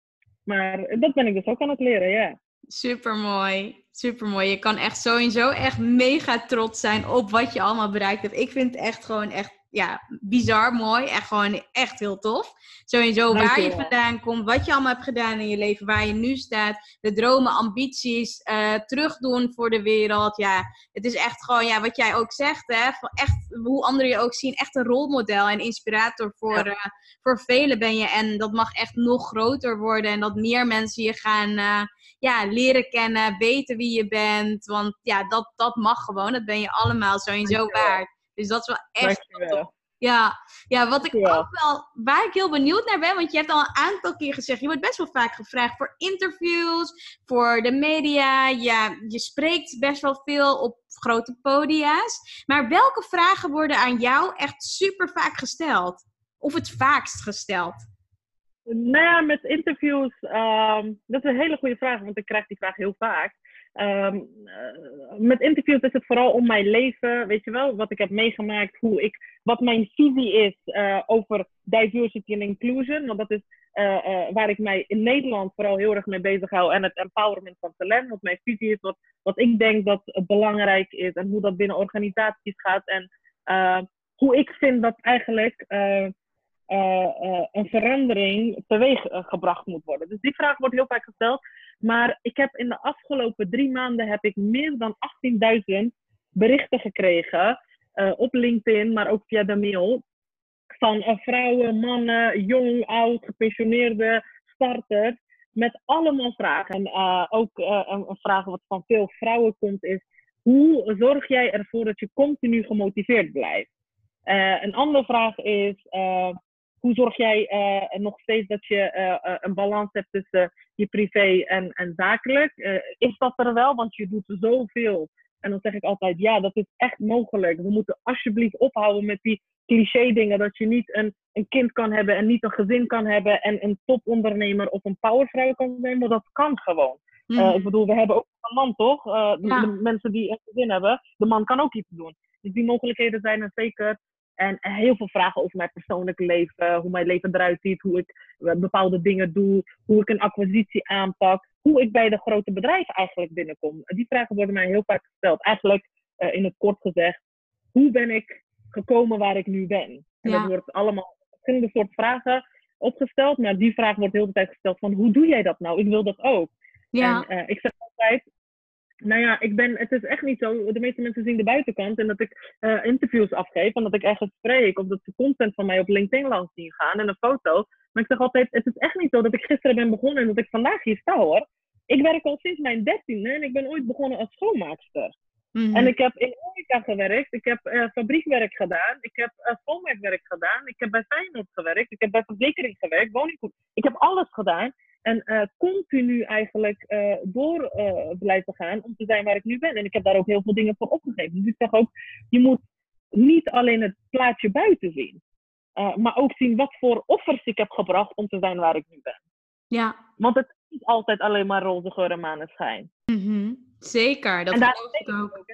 Maar dat ben ik dus ook aan het leren, ja. Super mooi, super mooi. Je kan echt sowieso echt mega trots zijn op wat je allemaal bereikt hebt. Ik vind het echt gewoon echt ja, bizar mooi. Echt gewoon echt heel tof. Sowieso waar je vandaan komt, wat je allemaal hebt gedaan in je leven, waar je nu staat. De dromen, ambities, uh, terugdoen voor de wereld. Ja, het is echt gewoon, ja, wat jij ook zegt, hè. Echt, hoe anderen je ook zien, echt een rolmodel en inspirator voor, ja. uh, voor velen ben je. En dat mag echt nog groter worden en dat meer mensen je gaan uh, ja, leren kennen, weten wie je bent. Want ja, dat, dat mag gewoon. Dat ben je allemaal sowieso waard. Dus dat is wel echt top. Ja, ja wat ik ook wel, waar ik heel benieuwd naar ben, want je hebt al een aantal keer gezegd, je wordt best wel vaak gevraagd voor interviews, voor de media, ja, je spreekt best wel veel op grote podia's. Maar welke vragen worden aan jou echt super vaak gesteld? Of het vaakst gesteld? Nou ja, met interviews, ehm, dat is een hele goede vraag, want ik krijg die vraag heel vaak. Um, met interviews is het vooral om mijn leven, weet je wel, wat ik heb meegemaakt, hoe ik, wat mijn visie is uh, over diversity en inclusion. Want dat is uh, waar ik mij in Nederland vooral heel erg mee bezig hou. En het empowerment van talent. Wat mijn visie is, wat, wat ik denk dat belangrijk is. En hoe dat binnen organisaties gaat. En hoe ik vind dat eigenlijk een verandering teweeg gebracht moet worden. Dus die vraag wordt heel vaak gesteld. Maar ik heb in de afgelopen drie maanden heb ik meer dan 18.000 berichten gekregen. Uh, op LinkedIn, maar ook via de mail. Van uh, vrouwen, mannen, jong, oud, gepensioneerde, starters. Met allemaal vragen. En uh, ook een vraag wat van veel vrouwen komt is... Hoe zorg jij ervoor dat je continu gemotiveerd blijft? een andere vraag is hoe zorg jij uh, nog steeds dat je uh, een balans hebt tussen je privé en, en zakelijk? is dat er wel? Want je doet zoveel. En dan zeg ik altijd, ja, dat is echt mogelijk. We moeten alsjeblieft ophouden met die cliché dingen. Dat je niet een, een kind kan hebben en niet een gezin kan hebben. En een topondernemer of een powervrouw kan zijn. Maar dat kan gewoon. Mm. ik bedoel, we hebben ook een man, toch? Ja. de, mensen die een gezin hebben, de man kan ook iets doen. Dus die mogelijkheden zijn er zeker. En heel veel vragen over mijn persoonlijke leven, hoe mijn leven eruit ziet, hoe ik eh, bepaalde dingen doe, hoe ik een acquisitie aanpak, hoe ik bij de grote bedrijven eigenlijk binnenkom. Die vragen worden mij heel vaak gesteld. Eigenlijk uh, in het kort gezegd, hoe ben ik gekomen waar ik nu ben? En dat wordt allemaal verschillende soort vragen opgesteld, maar die vraag wordt heel de tijd gesteld van hoe doe jij dat nou? Ik wil dat ook. Ja. En uh, ik zeg altijd, nou ja, ik ben, het is echt niet zo. De meeste mensen zien de buitenkant en dat ik uh, interviews afgeef en dat ik ergens spreek of dat ze content van mij op LinkedIn langs zien gaan en een foto. Maar ik zeg altijd, het is echt niet zo dat ik gisteren ben begonnen en dat ik vandaag hier sta hoor. Ik werk al sinds mijn dertiende en ik ben ooit begonnen als schoonmaakster. Mm En ik heb in horeca gewerkt, ik heb uh, fabriekwerk gedaan, ik heb uh, schoonmaakwerk gedaan, ik heb bij Feyenoord gewerkt, ik heb bij verzekering gewerkt, woninggoed. Ik heb alles gedaan. En uh, continu eigenlijk uh, door uh, blijven gaan om te zijn waar ik nu ben. En ik heb daar ook heel veel dingen voor opgegeven. Dus ik zeg ook, je moet niet alleen het plaatje buiten zien. maar ook zien wat voor offers ik heb gebracht om te zijn waar ik nu ben. Ja. Want het is niet altijd alleen maar roze geur en maneschijn. Mm -hmm. Zeker, dat geloof ik ook. ook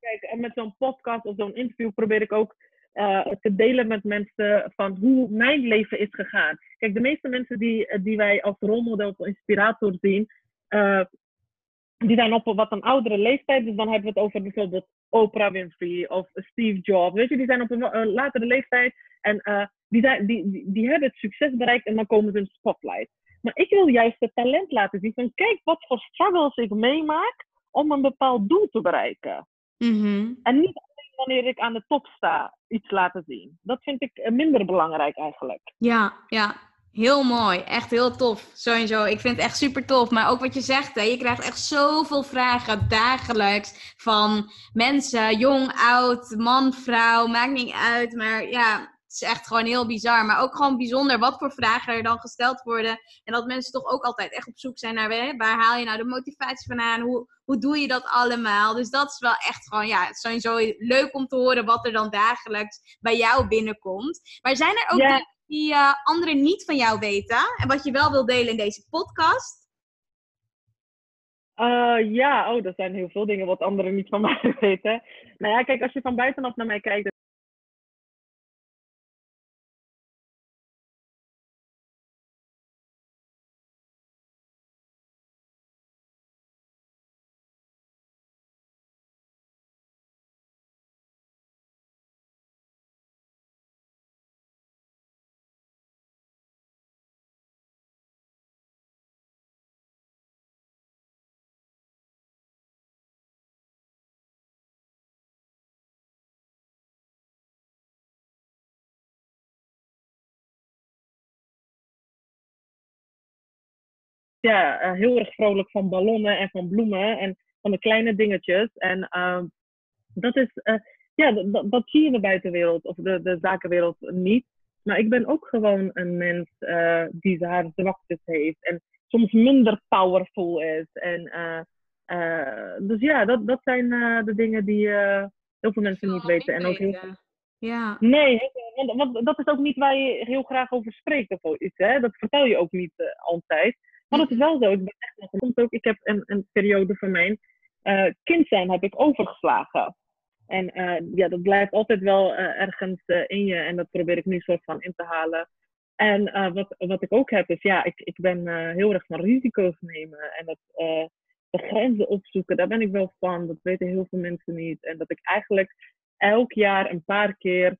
Kijk, en met zo'n podcast of zo'n interview probeer ik ook uh, te delen met mensen van hoe mijn leven is gegaan. Kijk, de meeste mensen die, eh, die wij als rolmodel of inspirator zien, uh, die zijn op wat een oudere leeftijd. Dus dan hebben we het over bijvoorbeeld Oprah Winfrey of Steve Jobs. Weet je, die zijn op een latere leeftijd en uh, die, zijn, die, die, die, hebben het succes bereikt en dan komen ze in de spotlight. Maar ik wil juist het talent laten zien van kijk wat voor struggles ik meemaak om een bepaald doel te bereiken. Mm -hmm. En niet wanneer ik aan de top sta, iets laten zien. Dat vind ik eh, minder belangrijk eigenlijk. Ja, ja. Heel mooi. Echt heel tof. Sowieso. Ik vind het echt super tof. Maar ook wat je zegt, hè, je krijgt echt zoveel vragen dagelijks van mensen, jong, oud, man, vrouw, maakt niet uit. Maar ja, is echt gewoon heel bizar. Maar ook gewoon bijzonder wat voor vragen er dan gesteld worden. En dat mensen toch ook altijd echt op zoek zijn naar waar haal je nou de motivatie vandaan? Hoe, hoe doe je dat allemaal? Dus dat is wel echt gewoon, ja, het is sowieso leuk om te horen wat er dan dagelijks bij jou binnenkomt. Maar zijn er ook dingen die uh, anderen niet van jou weten? En wat je wel wil delen in deze podcast? Uh, ja, oh, er zijn heel veel dingen wat anderen niet van mij weten. Nou ja, kijk, als je van buitenaf naar mij kijkt, ja, uh, heel erg vrolijk van ballonnen en van bloemen en van de kleine dingetjes. En uh, dat is, uh, ja, dat, zie je in de buitenwereld of de, de zakenwereld niet. Maar ik ben ook gewoon een mens uh, die haar zwaktes heeft en soms minder powerful is. En, dus ja, dat, dat zijn de dingen die heel veel mensen niet weten. En ook heel Ja. Nee, want, want, dat is ook niet waar je heel graag over spreekt of iets. Hè? Dat vertel je ook niet altijd. Maar dat is wel zo. Ik ben echt nog ook. Ik heb een, een periode van mijn kind zijn heb ik overgeslagen. En uh, ja, dat blijft altijd wel uh, ergens in je en dat probeer ik nu soort van in te halen. En wat, wat ik ook heb is, ja, ik, ik ben heel erg van risico's nemen en dat, de grenzen opzoeken, daar ben ik wel van. Dat weten heel veel mensen niet. En dat ik eigenlijk elk jaar een paar keer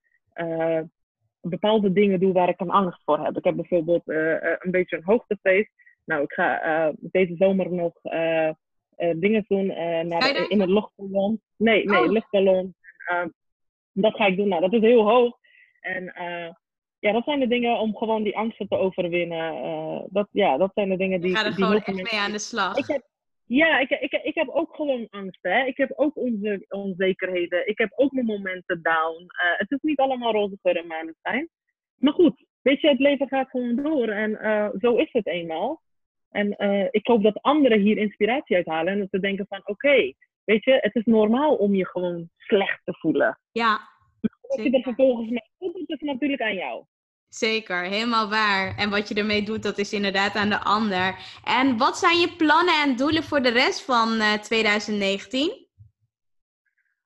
bepaalde dingen doe waar ik een angst voor heb. Ik heb bijvoorbeeld een beetje een hoogtevrees. Nou, ik ga deze zomer nog uh, dingen doen naar, in het luchtballon. Nee, nee, oh. luchtballon. Uh, dat ga ik doen. Nou, dat is heel hoog. En ja, dat zijn de dingen om gewoon die angsten te overwinnen. dat, ja, dat zijn de dingen die. Ga er die gewoon echt mee aan de slag. Ik heb, ja, ik, ik, ik heb ook gewoon angst. Hè? Ik heb ook onze onzekerheden. Ik heb ook mijn momenten down. het is niet allemaal roze geur en maneschijn. Maar goed, weet je, het leven gaat gewoon door. En zo is het eenmaal. En uh, ik hoop dat anderen hier inspiratie uit halen. En dat ze denken van, oké, weet je, het is normaal om je gewoon slecht te voelen. Ja. Als je er vervolgens mee doet, dat is natuurlijk aan jou. Zeker, helemaal waar. En wat je ermee doet, dat is inderdaad aan de ander. En wat zijn je plannen en doelen voor de rest van uh, 2019?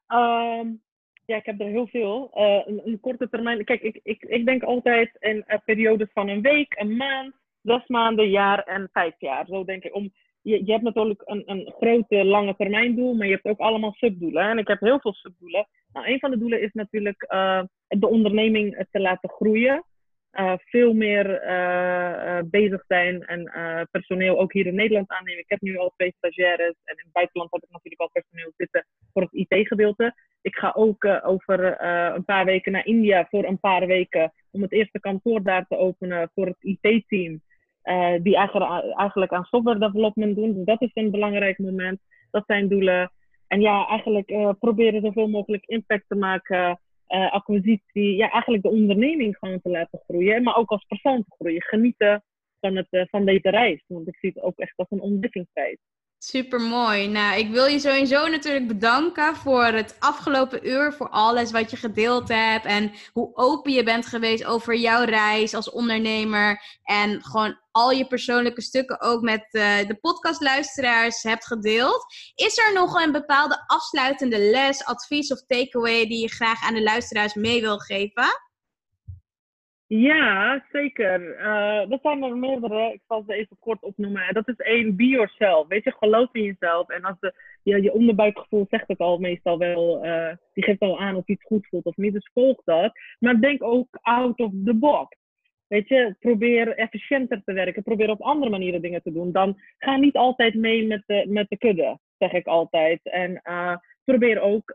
Um, ja, ik heb er heel veel. Uh, een, een, korte termijn. Kijk, ik, ik, ik denk altijd in periodes van een week, een maand, zes maanden, jaar en vijf jaar. Zo denk ik. Om, je, je hebt natuurlijk een, een grote lange termijn doel, maar je hebt ook allemaal subdoelen. En ik heb heel veel subdoelen. Nou, een van de doelen is natuurlijk uh, de onderneming te laten groeien. Uh, veel meer uh, bezig zijn en personeel ook hier in Nederland aannemen. Ik heb nu al twee stagiaires en in het buitenland heb ik natuurlijk al personeel zitten voor het IT-gedeelte. Ik ga ook over een paar weken naar India voor een paar weken om het eerste kantoor daar te openen voor het IT-team. Uh, die eigenlijk aan software development doen. Dus dat is een belangrijk moment. Dat zijn doelen. En ja, eigenlijk uh, proberen zoveel mogelijk impact te maken. Uh, acquisitie. Ja, eigenlijk de onderneming gewoon te laten groeien. Maar ook als persoon te groeien. Genieten van, het, van deze reis. Want ik zie het ook echt als een ontdekkingsreis. Super mooi. Nou, ik wil je sowieso natuurlijk bedanken voor het afgelopen uur, voor alles wat je gedeeld hebt en hoe open je bent geweest over jouw reis als ondernemer en gewoon al je persoonlijke stukken ook met uh, de podcastluisteraars hebt gedeeld. Is er nog een bepaalde afsluitende les, advies of takeaway die je graag aan de luisteraars mee wil geven? Ja, zeker. Uh, dat zijn er meerdere. Ik zal ze even kort opnoemen. Dat is één, be yourself. Weet je, geloof in jezelf. En als de, je, je onderbuikgevoel zegt het al meestal wel, uh, die geeft al aan of iets goed voelt of niet. Dus volg dat. Maar denk ook out of the box. Weet je, probeer efficiënter te werken. Probeer op andere manieren dingen te doen. Dan ga niet altijd mee met de, met de kudde, zeg ik altijd. En uh, probeer ook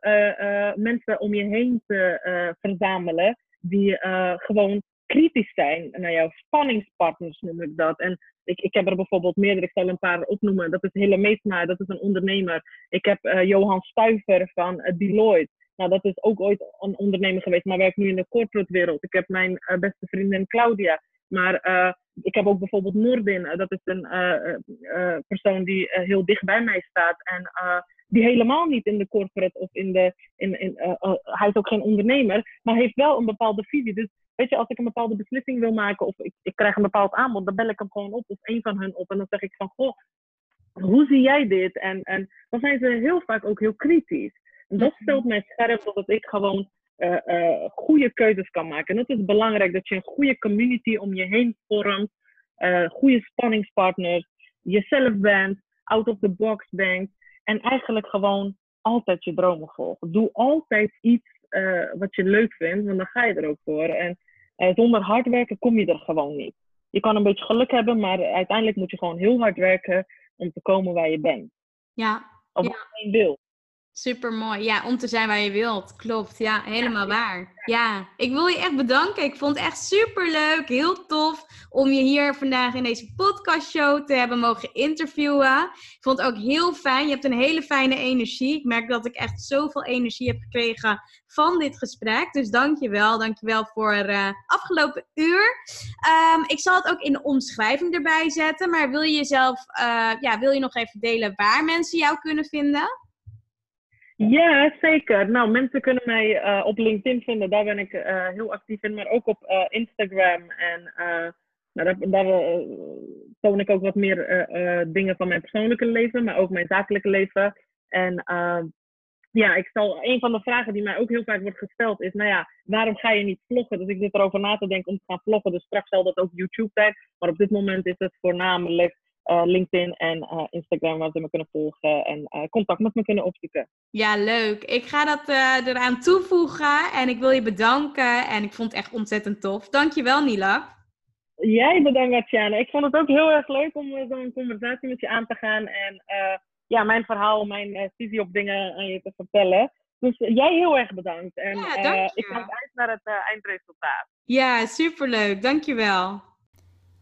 mensen om je heen te verzamelen die gewoon kritisch zijn naar jouw spanningspartners, noem ik dat. En ik, ik heb er bijvoorbeeld meerdere, ik zal een paar opnoemen. Dat is Hille Meesma, dat is een ondernemer. Ik heb uh, Johan Stuiver van uh, Deloitte. Nou, dat is ook ooit een ondernemer geweest, maar werkt nu in de corporate wereld. Ik heb mijn uh, beste vriendin Claudia. Maar ik heb ook bijvoorbeeld Nordin. dat is een persoon die heel dicht bij mij staat. En die helemaal niet in de corporate of in de. In, in, hij is ook geen ondernemer, maar heeft wel een bepaalde visie. Dus weet je, als ik een bepaalde beslissing wil maken of ik, ik krijg een bepaald aanbod, dan bel ik hem gewoon op of een van hun op en dan zeg ik van, goh, hoe zie jij dit? En, en dan zijn ze heel vaak ook heel kritisch. En dat stelt mij scherp dat ik gewoon uh, uh, goede keuzes kan maken. En dat is belangrijk, dat je een goede community om je heen vormt, uh, goede spanningspartners, jezelf bent, out of the box denkt en eigenlijk gewoon altijd je dromen volgt. Doe altijd iets wat je leuk vindt, want dan ga je er ook voor. En uh, zonder hard werken kom je er gewoon niet. Je kan een beetje geluk hebben, maar uiteindelijk moet je gewoon heel hard werken om te komen waar je bent. Ja. Of ja. waar je wil. Super mooi. Ja, om te zijn waar je wilt. Klopt. Ja, helemaal waar. Ja, ik wil je echt bedanken. Ik vond het echt super leuk. Heel tof om je hier vandaag in deze podcastshow te hebben mogen interviewen. Ik vond het ook heel fijn. Je hebt een hele fijne energie. Ik merk dat ik echt zoveel energie heb gekregen van dit gesprek. Dus dank je wel. Dank je wel voor uh, afgelopen uur. Um, ik zal het ook in de omschrijving erbij zetten. Maar wil je jezelf, uh, ja, wil je nog even delen waar mensen jou kunnen vinden? Ja, zeker. Nou, mensen kunnen mij uh, op LinkedIn vinden. Daar ben ik uh, heel actief in. Maar ook op uh, Instagram. En nou, daar, daar toon ik ook wat meer dingen van mijn persoonlijke leven. Maar ook mijn zakelijke leven. En ja, ik stel, een van de vragen die mij ook heel vaak wordt gesteld is, nou ja, waarom ga je niet vloggen? Dus ik zit erover na te denken om te gaan vloggen. Dus straks zal dat ook YouTube zijn. Maar op dit moment is het voornamelijk LinkedIn en uh, Instagram waar ze me kunnen volgen en uh, contact met me kunnen opzoeken. Ja, leuk. Ik ga dat eraan toevoegen en ik wil je bedanken en ik vond het echt ontzettend tof. Dankjewel Nila. Jij bedankt Atjana. Ik vond het ook heel erg leuk om zo'n conversatie met je aan te gaan en ja, mijn verhaal, mijn visie op dingen aan je te vertellen. Dus jij heel erg bedankt en ja, ik kijk uit naar het eindresultaat. Ja, superleuk. Dankjewel.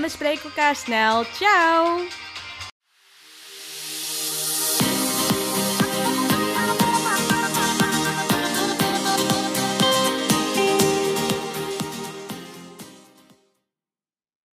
en we spreken elkaar snel. Ciao!